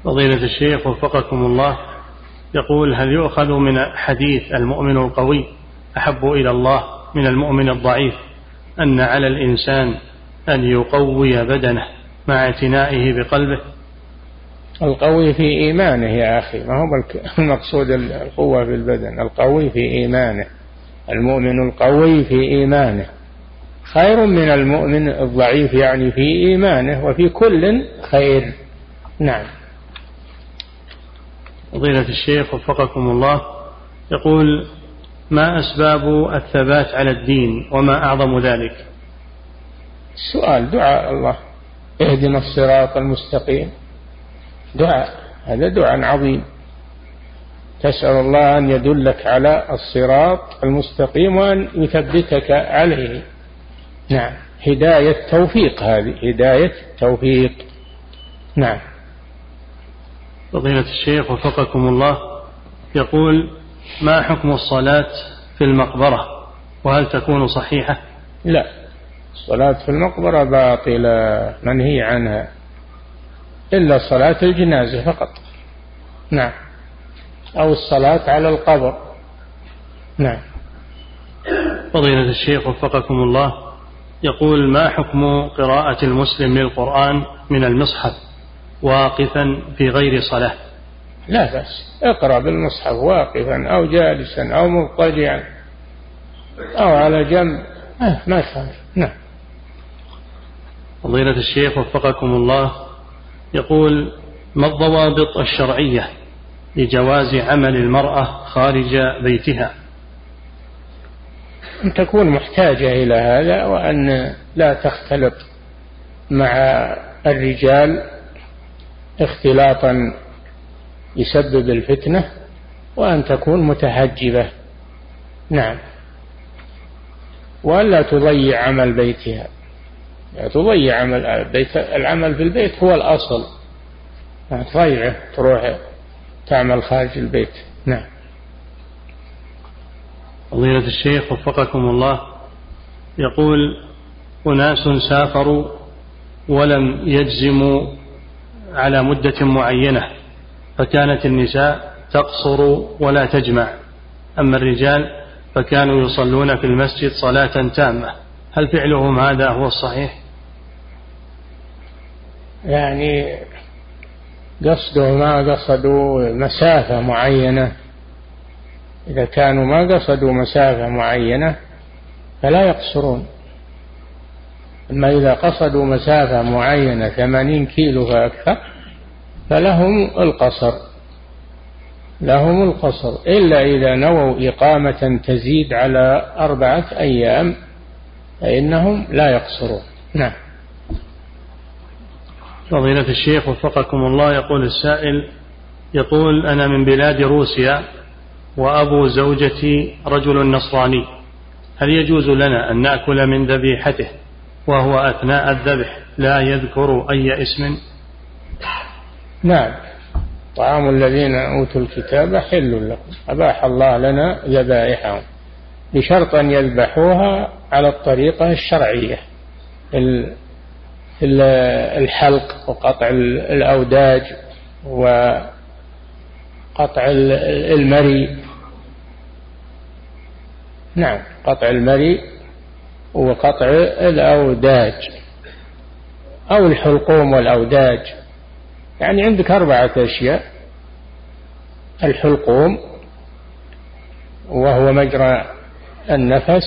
فضيلة الشيخ وفقكم الله يقول هل يؤخذ من حديث المؤمن القوي أحب إلى الله من المؤمن الضعيف أن على الإنسان أن يقوي بدنه مع اعتنائه بقلبه؟ القوي في إيمانه يا أخي ما هو المقصود القوة في البدن القوي في إيمانه المؤمن القوي في إيمانه. خير من المؤمن الضعيف يعني في إيمانه وفي كل خير. نعم. فضيلة الشيخ وفقكم الله. يقول ما أسباب الثبات على الدين وما أعظم ذلك؟ السؤال دعاء الله. اهدنا الصراط المستقيم. دعاء هذا دعاء عظيم. تسأل الله أن يدلك على الصراط المستقيم وأن يثبتك عليه. نعم. هداية توفيق هذه. هداية توفيق. نعم. فضيلة الشيخ وفقكم الله يقول ما حكم الصلاة في المقبرة؟ وهل تكون صحيحة؟ لا. الصلاة في المقبرة باطلة منهي عنها. إلا صلاة الجنازة فقط. نعم. أو الصلاة على القبر. نعم. فضيلة الشيخ وفقكم الله يقول ما حكم قراءة المسلم للقرآن من المصحف واقفا في غير صلاة؟ لا بأس. اقرأ بالمصحف واقفا أو جالسا أو مضطجعا أو على جنب. ما يخالف. نعم. فضيلة الشيخ وفقكم الله يقول ما الضوابط الشرعية لجواز عمل المرأة خارج بيتها؟ أن تكون محتاجة إلى هذا وأن لا تختلط مع الرجال اختلاطا يسبب الفتنة وأن تكون متحجبة نعم. وألا تضيع عمل بيتها. تضيع عمل بيت العمل في البيت هو الأصل. تضيعه تروح تعمل خارج البيت. نعم. فضيلة الشيخ وفقكم الله يقول أناس سافروا ولم يجزموا على مدة معينة فكانت النساء تقصر ولا تجمع أما الرجال فكانوا يصلون في المسجد صلاة تامة. هل فعلهم هذا هو الصحيح؟ يعني قصده ما قصدوا مسافة معينة إذا كانوا ما قصدوا مسافة معينة فلا يقصرون. أما إذا قصدوا مسافة معينة ثمانين كيلو فأكثر فلهم القصر. لهم القصر. إلا إذا نووا إقامة تزيد على أربعة أيام فإنهم لا يقصرون. نعم. فضيلة الشيخ وفقكم الله يقول السائل يقول أنا من بلاد روسيا. وأبو زوجتي رجل نصراني. هل يجوز لنا أن نأكل من ذبيحته وهو أثناء الذبح لا يذكر أي اسم؟ نعم. طعام الذين أوتوا الكتاب حل لكم. أباح الله لنا ذبائحهم. بشرط أن يذبحوها على الطريقة الشرعية. الحلق وقطع الأوداج وقطع المري. نعم قطع المري وقطع الأوداج أو الحلقوم والأوداج. يعني عندك أربعة أشياء. الحلقوم وهو مجرى النفس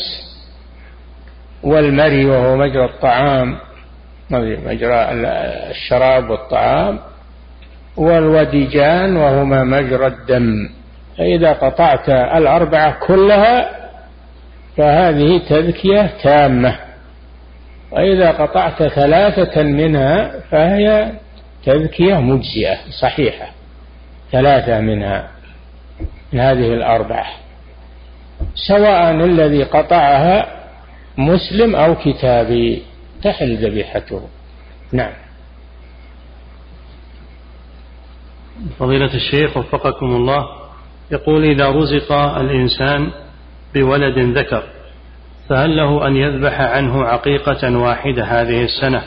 والمري وهو مجرى الطعام مجرى الشراب والطعام والوديجان وهما مجرى الدم. فإذا قطعت الأربعة كلها فهذه تذكية تامة. وإذا قطعت ثلاثة منها فهي تذكية مجزئة صحيحة. ثلاثة منها من هذه الأربعة. سواء الذي قطعها مسلم أو كتابي تحل ذبيحته. نعم. فضيلة الشيخ وفقكم الله يقول إذا رزق الإنسان بولد ذكر فهل له أن يذبح عنه عقيقة واحدة هذه السنة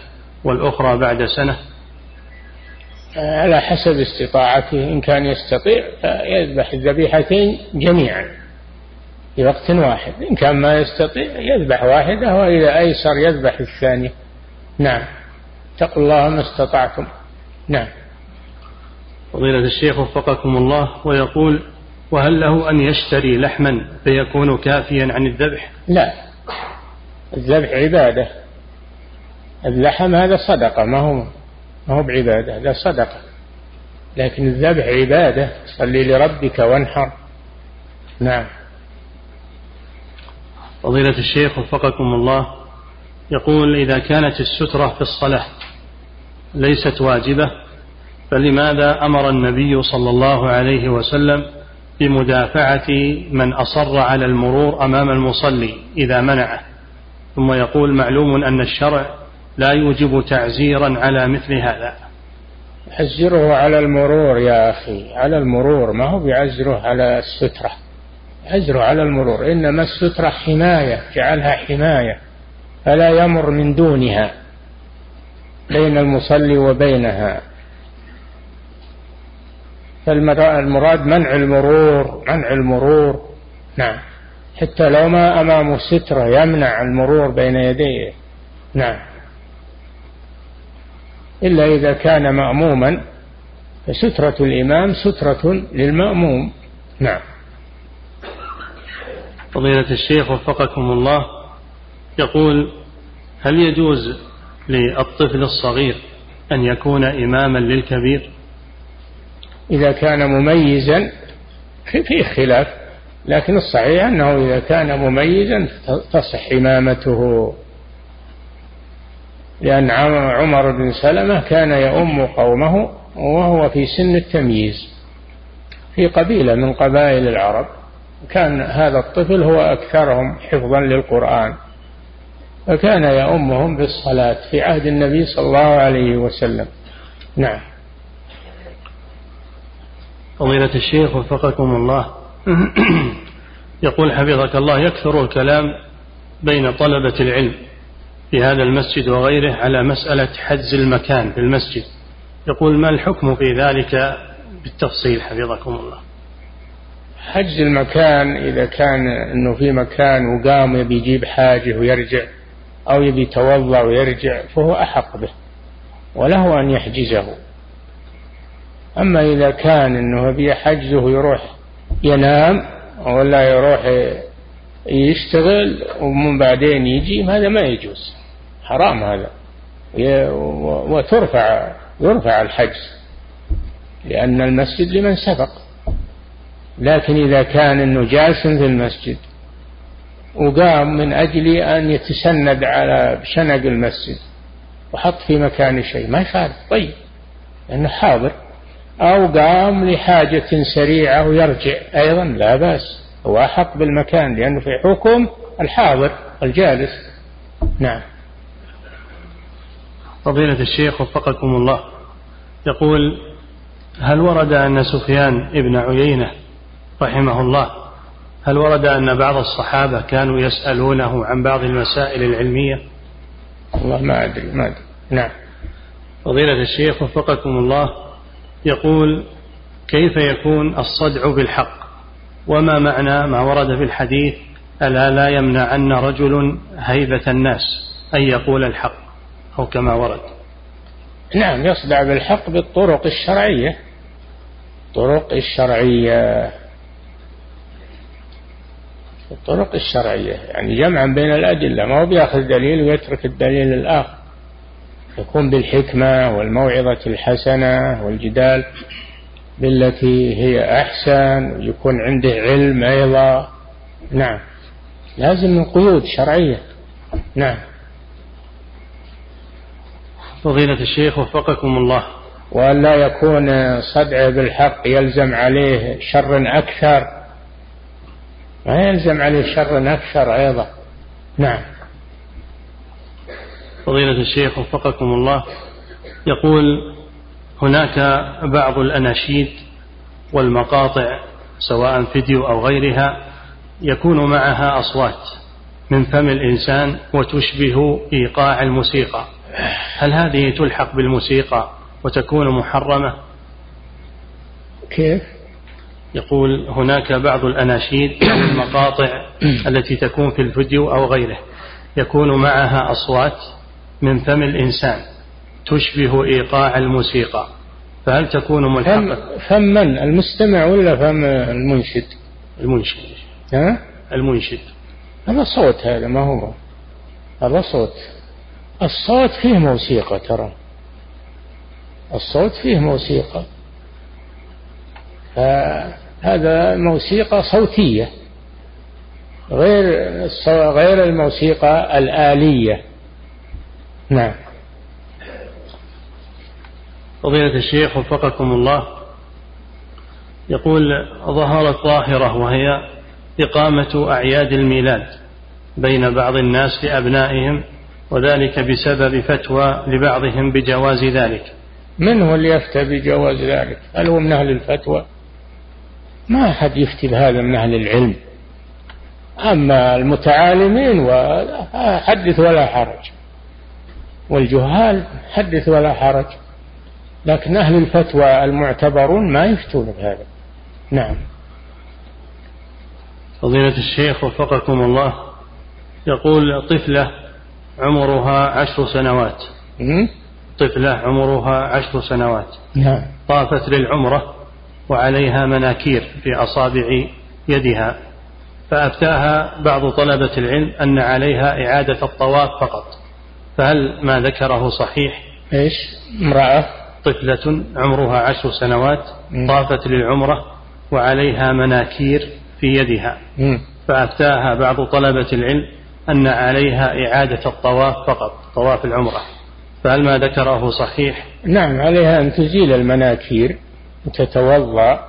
والأخرى بعد سنة؟ على حسب استطاعته إن كان يستطيع يذبح الذبيحتين جميعا في وقت واحد إن كان ما يستطيع يذبح واحدة وإذا أيسر يذبح الثانية. نعم. اتقوا الله ما استطعتم. نعم. فضيلة الشيخ وفقكم الله ويقول وهل له أن يشتري لحما فيكون كافيا عن الذبح؟ لا. الذبح عبادة. اللحم هذا صدقة ما هو ما هو بعبادة هذا صدقة. لكن الذبح عبادة صلي لربك وانحر. نعم. فضيلة الشيخ وفقكم الله يقول إذا كانت السترة في الصلاة ليست واجبة فلماذا أمر النبي صلى الله عليه وسلم بمدافعة من أصر على المرور أمام المصلي إذا منعه؟ ثم يقول معلوم أن الشرع لا يوجب تعزيرا على مثل هذا. عزره على المرور يا أخي على المرور ما هو بعزره على السترة؟ عزره على المرور إنما السترة حماية جعلها حماية فلا يمر من دونها بين المصلي وبينها. فالمراد منع المرور منع المرور. نعم. حتى لو ما أمامه سترة يمنع المرور بين يديه. نعم. إلا إذا كان مأموما فسترة الإمام سترة للمأموم. نعم. فضيلة الشيخ وفقكم الله يقول هل يجوز للطفل الصغير أن يكون إماما للكبير؟ إذا كان مميزا في خلاف لكن الصحيح أنه إذا كان مميزا تصح إمامته. لأن عمر بن سلمة كان يؤم قومه وهو في سن التمييز. في قبيلة من قبائل العرب كان هذا الطفل هو أكثرهم حفظا للقرآن. فكان يؤمهم بالصلاة في عهد النبي صلى الله عليه وسلم. نعم. فضيلة الشيخ وفقكم الله. يقول حفظك الله يكثر الكلام بين طلبة العلم في هذا المسجد وغيره على مسألة حجز المكان في المسجد. يقول ما الحكم في ذلك بالتفصيل؟ حفظكم الله. حجز المكان إذا كان أنه في مكان وقام يبي يجيب حاجة ويرجع أو يبي يتوضأ ويرجع فهو أحق به وله أن يحجزه. أما إذا كان أنه بيحجزه يروح ينام ولا يروح يشتغل ومن بعدين يجي هذا ما يجوز. حرام هذا. وترفع يرفع الحجز لأن المسجد لمن سبق. لكن إذا كان أنه جالس في المسجد وقام من أجل أن يتسند على شنق المسجد وحط في مكان شيء ما يخالف. طيب. لأنه حاضر. أو قام لحاجة سريعة ويرجع. أيضا لا بأس. هو أحق بالمكان لأنه في حكم الحاضر الجالس. نعم. فضيلة الشيخ وفقكم الله. يقول هل ورد أن سفيان ابن عيينة رحمه الله هل ورد أن بعض الصحابة كانوا يسألونه عن بعض المسائل العلمية؟ والله ما أدري ما أدري. نعم. فضيلة الشيخ وفقكم الله. يقول كيف يكون الصدع بالحق؟ وما معنى ما ورد في الحديث ألا لا يمنعن رجل هيبة الناس أن يقول الحق؟ أو كما ورد. نعم يصدع بالحق بالطرق الشرعية. الطرق الشرعية. الطرق الشرعية يعني جمعا بين الأدلة. ما هو بياخذ دليل ويترك الدليل الآخر. يكون بالحكمة والموعظة الحسنة والجدال بالتي هي أحسن ويكون عنده علم أيضا. نعم. لازم من قيود شرعية. نعم. فضيلة الشيخ وفقكم الله. وأن لا يكون صدعه بالحق يلزم عليه شر أكثر. ما يلزم عليه شر أكثر أيضا. نعم. فضيلة الشيخ وفقكم الله يقول هناك بعض الأناشيد والمقاطع سواء فيديو أو غيرها يكون معها أصوات من فم الإنسان وتشبه إيقاع الموسيقى. هل هذه تلحق بالموسيقى وتكون محرمة؟ كيف؟ يقول هناك بعض الأناشيد أو المقاطع التي تكون في الفيديو أو غيره يكون معها أصوات من فم الإنسان تشبه إيقاع الموسيقى فهل تكون ملحقة؟ فم من؟ المستمع ولا فم المنشد؟ المنشد. ها؟ المنشد. هذا صوت هذا ما هو. هذا صوت. الصوت فيه موسيقى ترى. الصوت فيه موسيقى. فهذا موسيقى صوتية غير غير الموسيقى الآلية. نعم. فضيلة الشيخ وفقكم الله. يقول ظهرت ظاهرة وهي إقامة أعياد الميلاد بين بعض الناس لأبنائهم وذلك بسبب فتوى لبعضهم بجواز ذلك. من هو اللي يفتى بجواز ذلك؟ هل هو من أهل الفتوى؟ ما أحد يفتي بهذا من أهل العلم. أما المتعالمين وحدث ولا حرج. والجهال حدث ولا حرج لكن أهل الفتوى المعتبرون ما يفتون بهذا. نعم. فضيلة الشيخ وفقكم الله يقول طفلة عمرها عشر سنوات. طفلة عمرها عشر سنوات. نعم. طافت للعمرة وعليها مناكير في أصابع يدها. فأفتاها بعض طلبة العلم أن عليها إعادة الطواف فقط. فهل ما ذكره صحيح؟ إيش؟ امرأة. طفلة عمرها عشر سنوات طافت للعمرة وعليها مناكير في يدها. فأفتاها بعض طلبة العلم أن عليها إعادة الطواف فقط طواف العمرة. فهل ما ذكره صحيح؟ نعم عليها أن تزيل المناكير وتتوضأ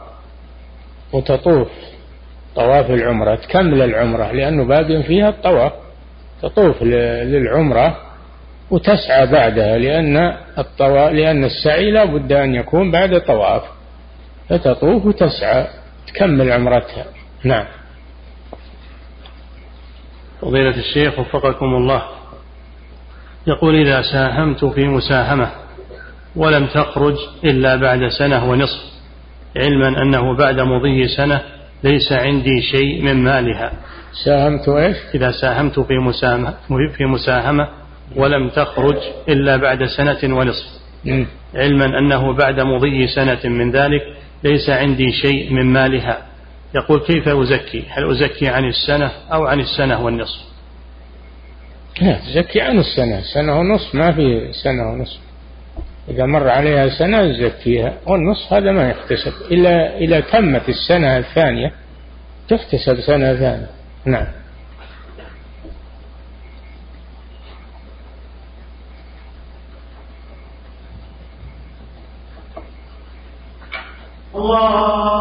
وتطوف. طواف العمرة تكمل العمرة لأنه باقي فيها الطواف. تطوف للعمرة وتسعى بعدها لأن الطواف لأن السعي لا بد أن يكون بعد الطواف فتطوف وتسعى تكمل عمرتها. نعم. فضيلة الشيخ وفقكم الله. يقول إذا ساهمت في مساهمة ولم تخرج إلا بعد سنة ونصف علما أنه بعد مضي سنة ليس عندي شيء من مالها. ساهمت إيش؟ إذا ساهمت في مساهمة, في مساهمة ولم تخرج إلا بعد سنة ونصف. علما أنه بعد مضي سنة من ذلك ليس عندي شيء من مالها. يقول كيف أزكي؟ هل أزكي عن السنة أو عن السنة والنصف؟ لا تزكي عن السنة. سنة ونصف ما في سنة ونصف. إذا مر عليها سنة تزكيها والنصف هذا ما يحتسب. إلا إذا تمت السنة الثانية تحتسب سنة ثانية. نعم. الله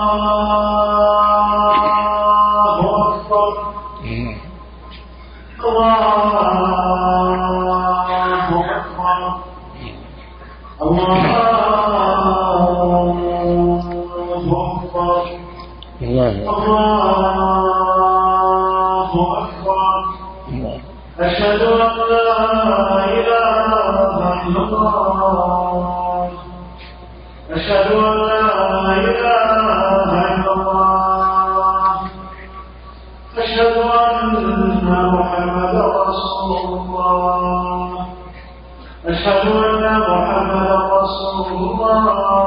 الله أشهد أن محمدا رسول الله.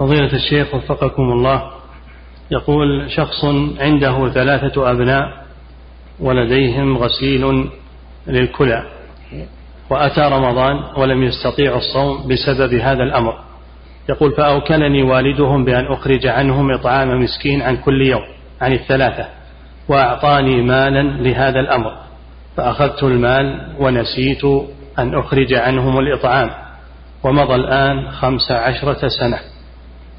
فضيلة الشيخ وفقكم الله يقول شخص عنده ثلاثة أبناء ولديهم غسيل للكلى وأتى رمضان ولم يستطيعوا الصوم بسبب هذا الأمر. يقول فأوكلني والدهم بأن أخرج عنهم إطعام مسكين عن كل يوم عن الثلاثة وأعطاني مالا لهذا الأمر. فأخذت المال ونسيت أن أخرج عنهم الإطعام ومضى الآن خمس عشرة سنة.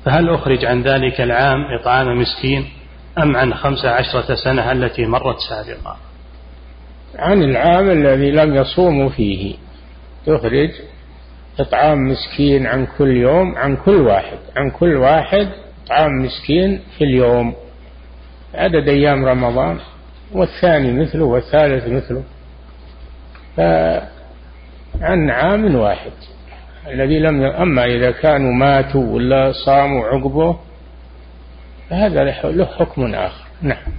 فهل أخرج عن ذلك العام إطعام مسكين أم عن خمس عشرة سنة التي مرت سابقا؟ عن العام الذي لم يصوموا فيه. تخرج إطعام مسكين عن كل يوم عن كل واحد عن كل واحد إطعام مسكين في اليوم. عدد أيام رمضان والثاني مثله والثالث مثله. فعن عام واحد. الذي لم أما إذا كانوا ماتوا ولا صاموا عقبه فهذا له حكم آخر. نعم.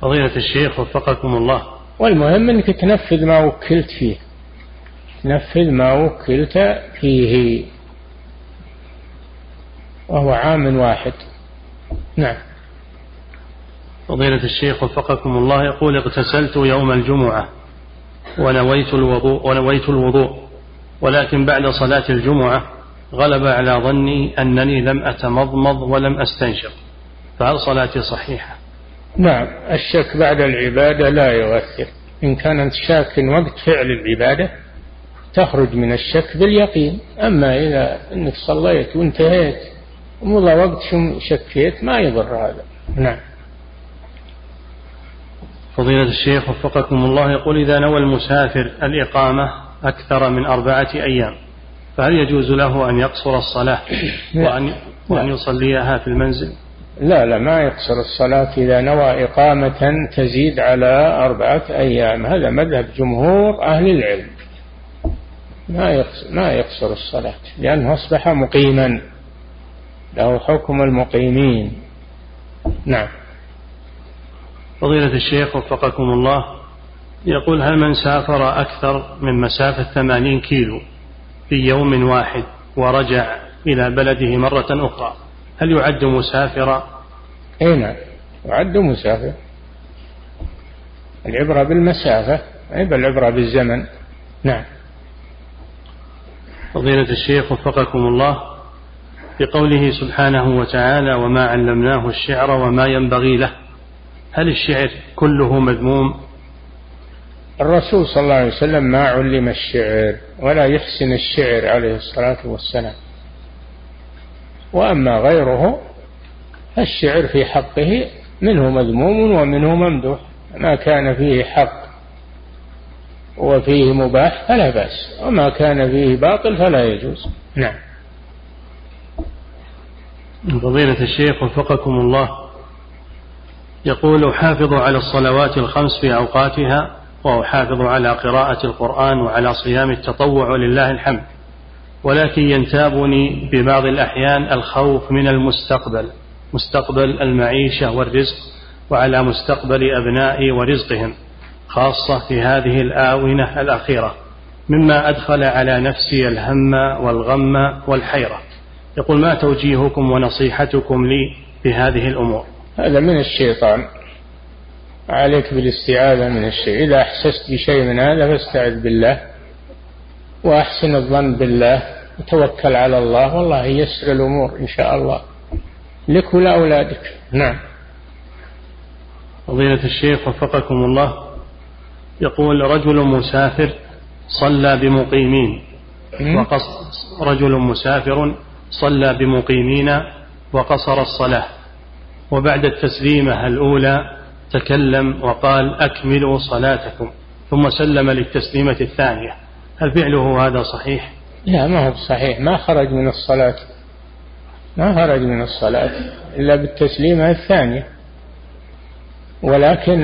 فضيلة الشيخ وفقكم الله. والمهم أنك تنفذ ما وكلت فيه. تنفذ ما وكلت فيه. وهو عام واحد. نعم. فضيلة الشيخ وفقكم الله يقول اغتسلت يوم الجمعة ونويت الوضوء ونويت الوضوء. ولكن بعد صلاة الجمعة غلب على ظني أنني لم أتمضمض ولم أستنشق. فهل صلاتي صحيحة؟ نعم الشك بعد العبادة لا يؤثر. إن كانت شاك وقت فعل العبادة تخرج من الشك باليقين. أما إذا أنك صليت وانتهيت ومضى وقت شكيت ما يضر هذا. نعم. فضيلة الشيخ وفقكم الله يقول إذا نوى المسافر الإقامة أكثر من أربعة أيام. فهل يجوز له أن يقصر الصلاة وأن, وأن يصليها في المنزل؟ لا لا ما يقصر الصلاة إذا نوى إقامة تزيد على أربعة أيام. هذا مذهب جمهور أهل العلم. ما يقصر, ما يقصر الصلاة لأنه أصبح مقيما. له حكم المقيمين. نعم. فضيلة الشيخ وفقكم الله يقول هل من سافر أكثر من مسافة ثمانين كيلو في يوم واحد ورجع إلى بلده مرة أخرى هل يعد مسافرا؟ أي نعم يعد مسافر. العبرة بالمسافة أي العبرة بالزمن. نعم. فضيلة الشيخ وفقكم الله في قوله سبحانه وتعالى وما علمناه الشعر وما ينبغي له. هل الشعر كله مذموم؟ الرسول صلى الله عليه وسلم ما علم الشعر ولا يحسن الشعر عليه الصلاة والسلام. وأما غيره الشعر في حقه منه مذموم ومنه ممدوح. ما كان فيه حق وفيه مباح فلا بأس وما كان فيه باطل فلا يجوز. نعم. فضيلة الشيخ وفقكم الله يقول حافظوا على الصلوات الخمس في أوقاتها وأحافظ على قراءة القرآن وعلى صيام التطوع ولله الحمد ولكن ينتابني ببعض الأحيان الخوف من المستقبل مستقبل المعيشة والرزق وعلى مستقبل أبنائي ورزقهم خاصة في هذه الآونة الأخيرة مما أدخل على نفسي الهم والغم والحيرة. يقول ما توجيهكم ونصيحتكم لي في هذه الأمور. هذا من الشيطان. عليك بالاستعاذة من الشيء. إذا أحسست بشيء من هذا فاستعذ بالله وأحسن الظن بالله وتوكل على الله. والله يسر الأمور إن شاء الله. لك ولأولادك. نعم. فضيلة الشيخ وفقكم الله. يقول رجل مسافر صلى بمقيمين. وقص رجل مسافر صلى بمقيمين وقصر الصلاة. وبعد التسليمة الأولى تكلم وقال أكملوا صلاتكم ثم سلم للتسليمة الثانية. هل فعله هذا صحيح؟ لا ما هو صحيح. ما خرج من الصلاة ما خرج من الصلاة إلا بالتسليمة الثانية. ولكن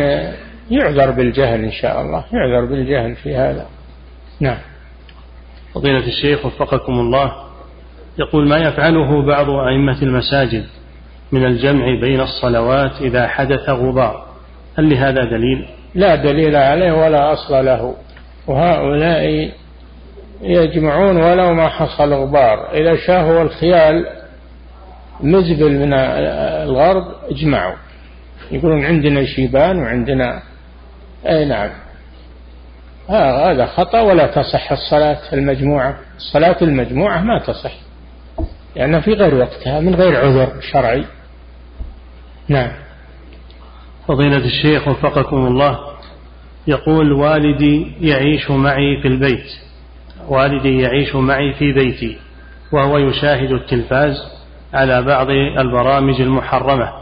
يعذر بالجهل إن شاء الله يعذر بالجهل في هذا. نعم. فضيلة الشيخ وفقكم الله يقول ما يفعله بعض أئمة المساجد من الجمع بين الصلوات إذا حدث غبار؟ هل لهذا دليل؟ لا دليل عليه ولا أصل له. وهؤلاء يجمعون ولو ما حصل غبار. إذا شاهوا الخيال مزبل من الغرب اجمعوا. يقولون عندنا شيبان وعندنا أي نعم. هذا خطأ ولا تصح الصلاة المجموعة؟ الصلاة المجموعة ما تصح لأنها في غير وقتها من غير عذر شرعي. نعم. فضيلة الشيخ وفقكم الله يقول والدي يعيش معي في البيت والدي يعيش معي في بيتي وهو يشاهد التلفاز على بعض البرامج المحرمة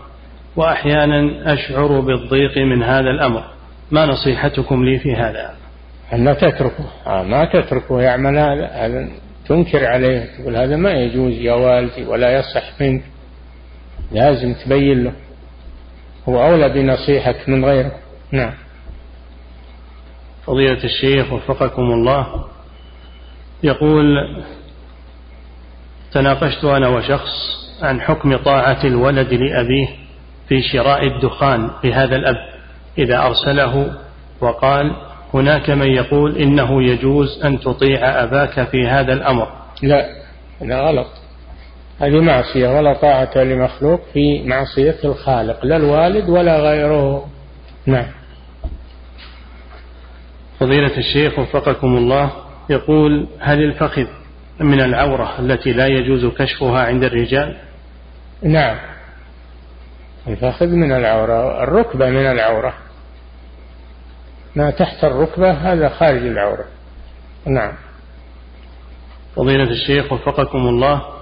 وأحيانا أشعر بالضيق من هذا الأمر. ما نصيحتكم لي في هذا؟ أن تتركه. آه ما تتركه يعمل هذا تنكر عليه تقول هذا ما يجوز يا والدي ولا يصح منك لازم تبين له. هو أولى بنصيحك من غيره. نعم. فضيلة الشيخ وفقكم الله يقول تناقشت أنا وشخص عن حكم طاعة الولد لأبيه في شراء الدخان لهذا الأب إذا أرسله وقال هناك من يقول إنه يجوز أن تطيع أباك في هذا الأمر. لا هذا غلط. هذه معصية ولا طاعة لمخلوق في معصية الخالق لا الوالد ولا غيره. نعم. فضيلة الشيخ وفقكم الله يقول هل الفخذ من العورة التي لا يجوز كشفها عند الرجال؟ نعم. الفخذ من العورة الركبة من العورة. ما تحت الركبة هذا خارج العورة. نعم. فضيلة الشيخ وفقكم الله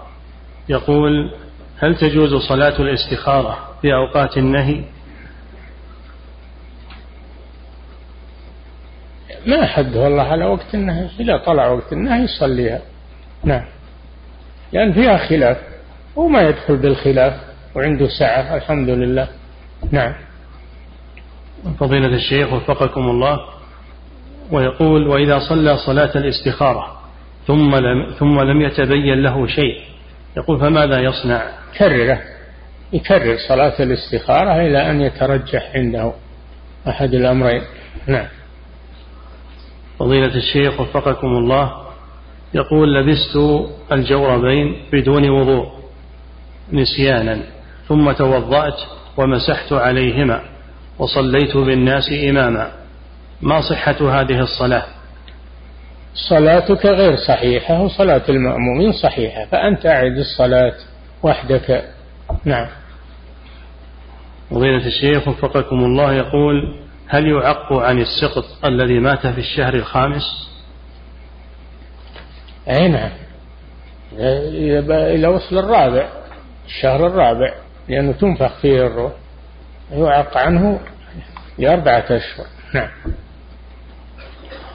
يقول هل تجوز صلاة الاستخارة في أوقات النهي؟ ما حده الله على وقت النهي. إذا طلع وقت النهي يصليها. نعم. لأن فيها خلاف وما يدخل بالخلاف وعنده سعة الحمد لله. نعم. فضيلة الشيخ وفقكم الله ويقول وإذا صلى صلاة الاستخارة ثم لم ثم لم يتبين له شيء يقول فماذا يصنع؟ كرره يكرر صلاة الاستخارة إلى أن يترجح عنده أحد الأمرين. نعم. فضيلة الشيخ وفقكم الله يقول لبست الجوربين بدون وضوء نسيانا ثم توضأت ومسحت عليهما وصليت بالناس إماما. ما صحة هذه الصلاة؟ صلاتك غير صحيحة وصلاة المأمومين صحيحة فأنت أعد الصلاة وحدك. نعم. فضيلة الشيخ وفقكم الله يقول هل يعق عن السقط الذي مات في الشهر الخامس؟ أي نعم. إلى وصل الرابع الشهر الرابع لأنه تنفخ فيه الروح يعق عنه لأربعة أشهر. نعم.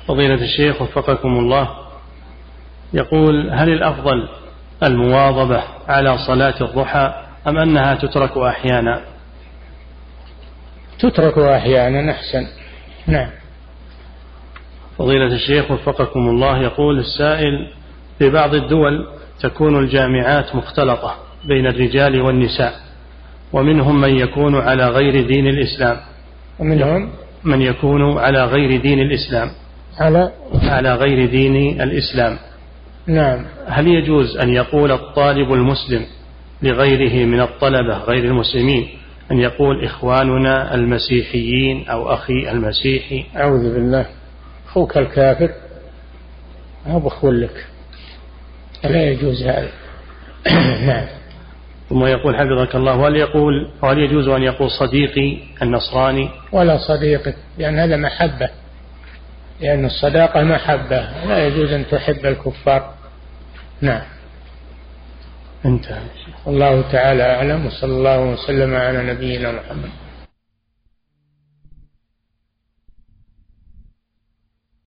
فضيلة الشيخ وفقكم الله. يقول هل الأفضل المواظبة على صلاة الضحى أم أنها تترك أحيانا؟ تترك أحيانا أحسن. نعم. فضيلة الشيخ وفقكم الله يقول السائل في بعض الدول تكون الجامعات مختلطة بين الرجال والنساء ومنهم من يكون على غير دين الإسلام. ومنهم؟ من يكون على غير دين الإسلام. على على غير دين الإسلام. نعم. هل يجوز أن يقول الطالب المسلم لغيره من الطلبة غير المسلمين أن يقول إخواننا المسيحيين أو أخي المسيحي؟ أعوذ بالله. أخوك الكافر؟ أو بخو لك. لا يجوز هذا. نعم. ثم يقول حفظك الله هل يقول وهل يجوز أن يقول صديقي النصراني؟ ولا صديقي لأن هذا محبة. لأن الصداقة محبة لا يجوز أن تحب الكفار. نعم. انتهى. الله تعالى أعلم وصلى الله وسلم على نبينا محمد.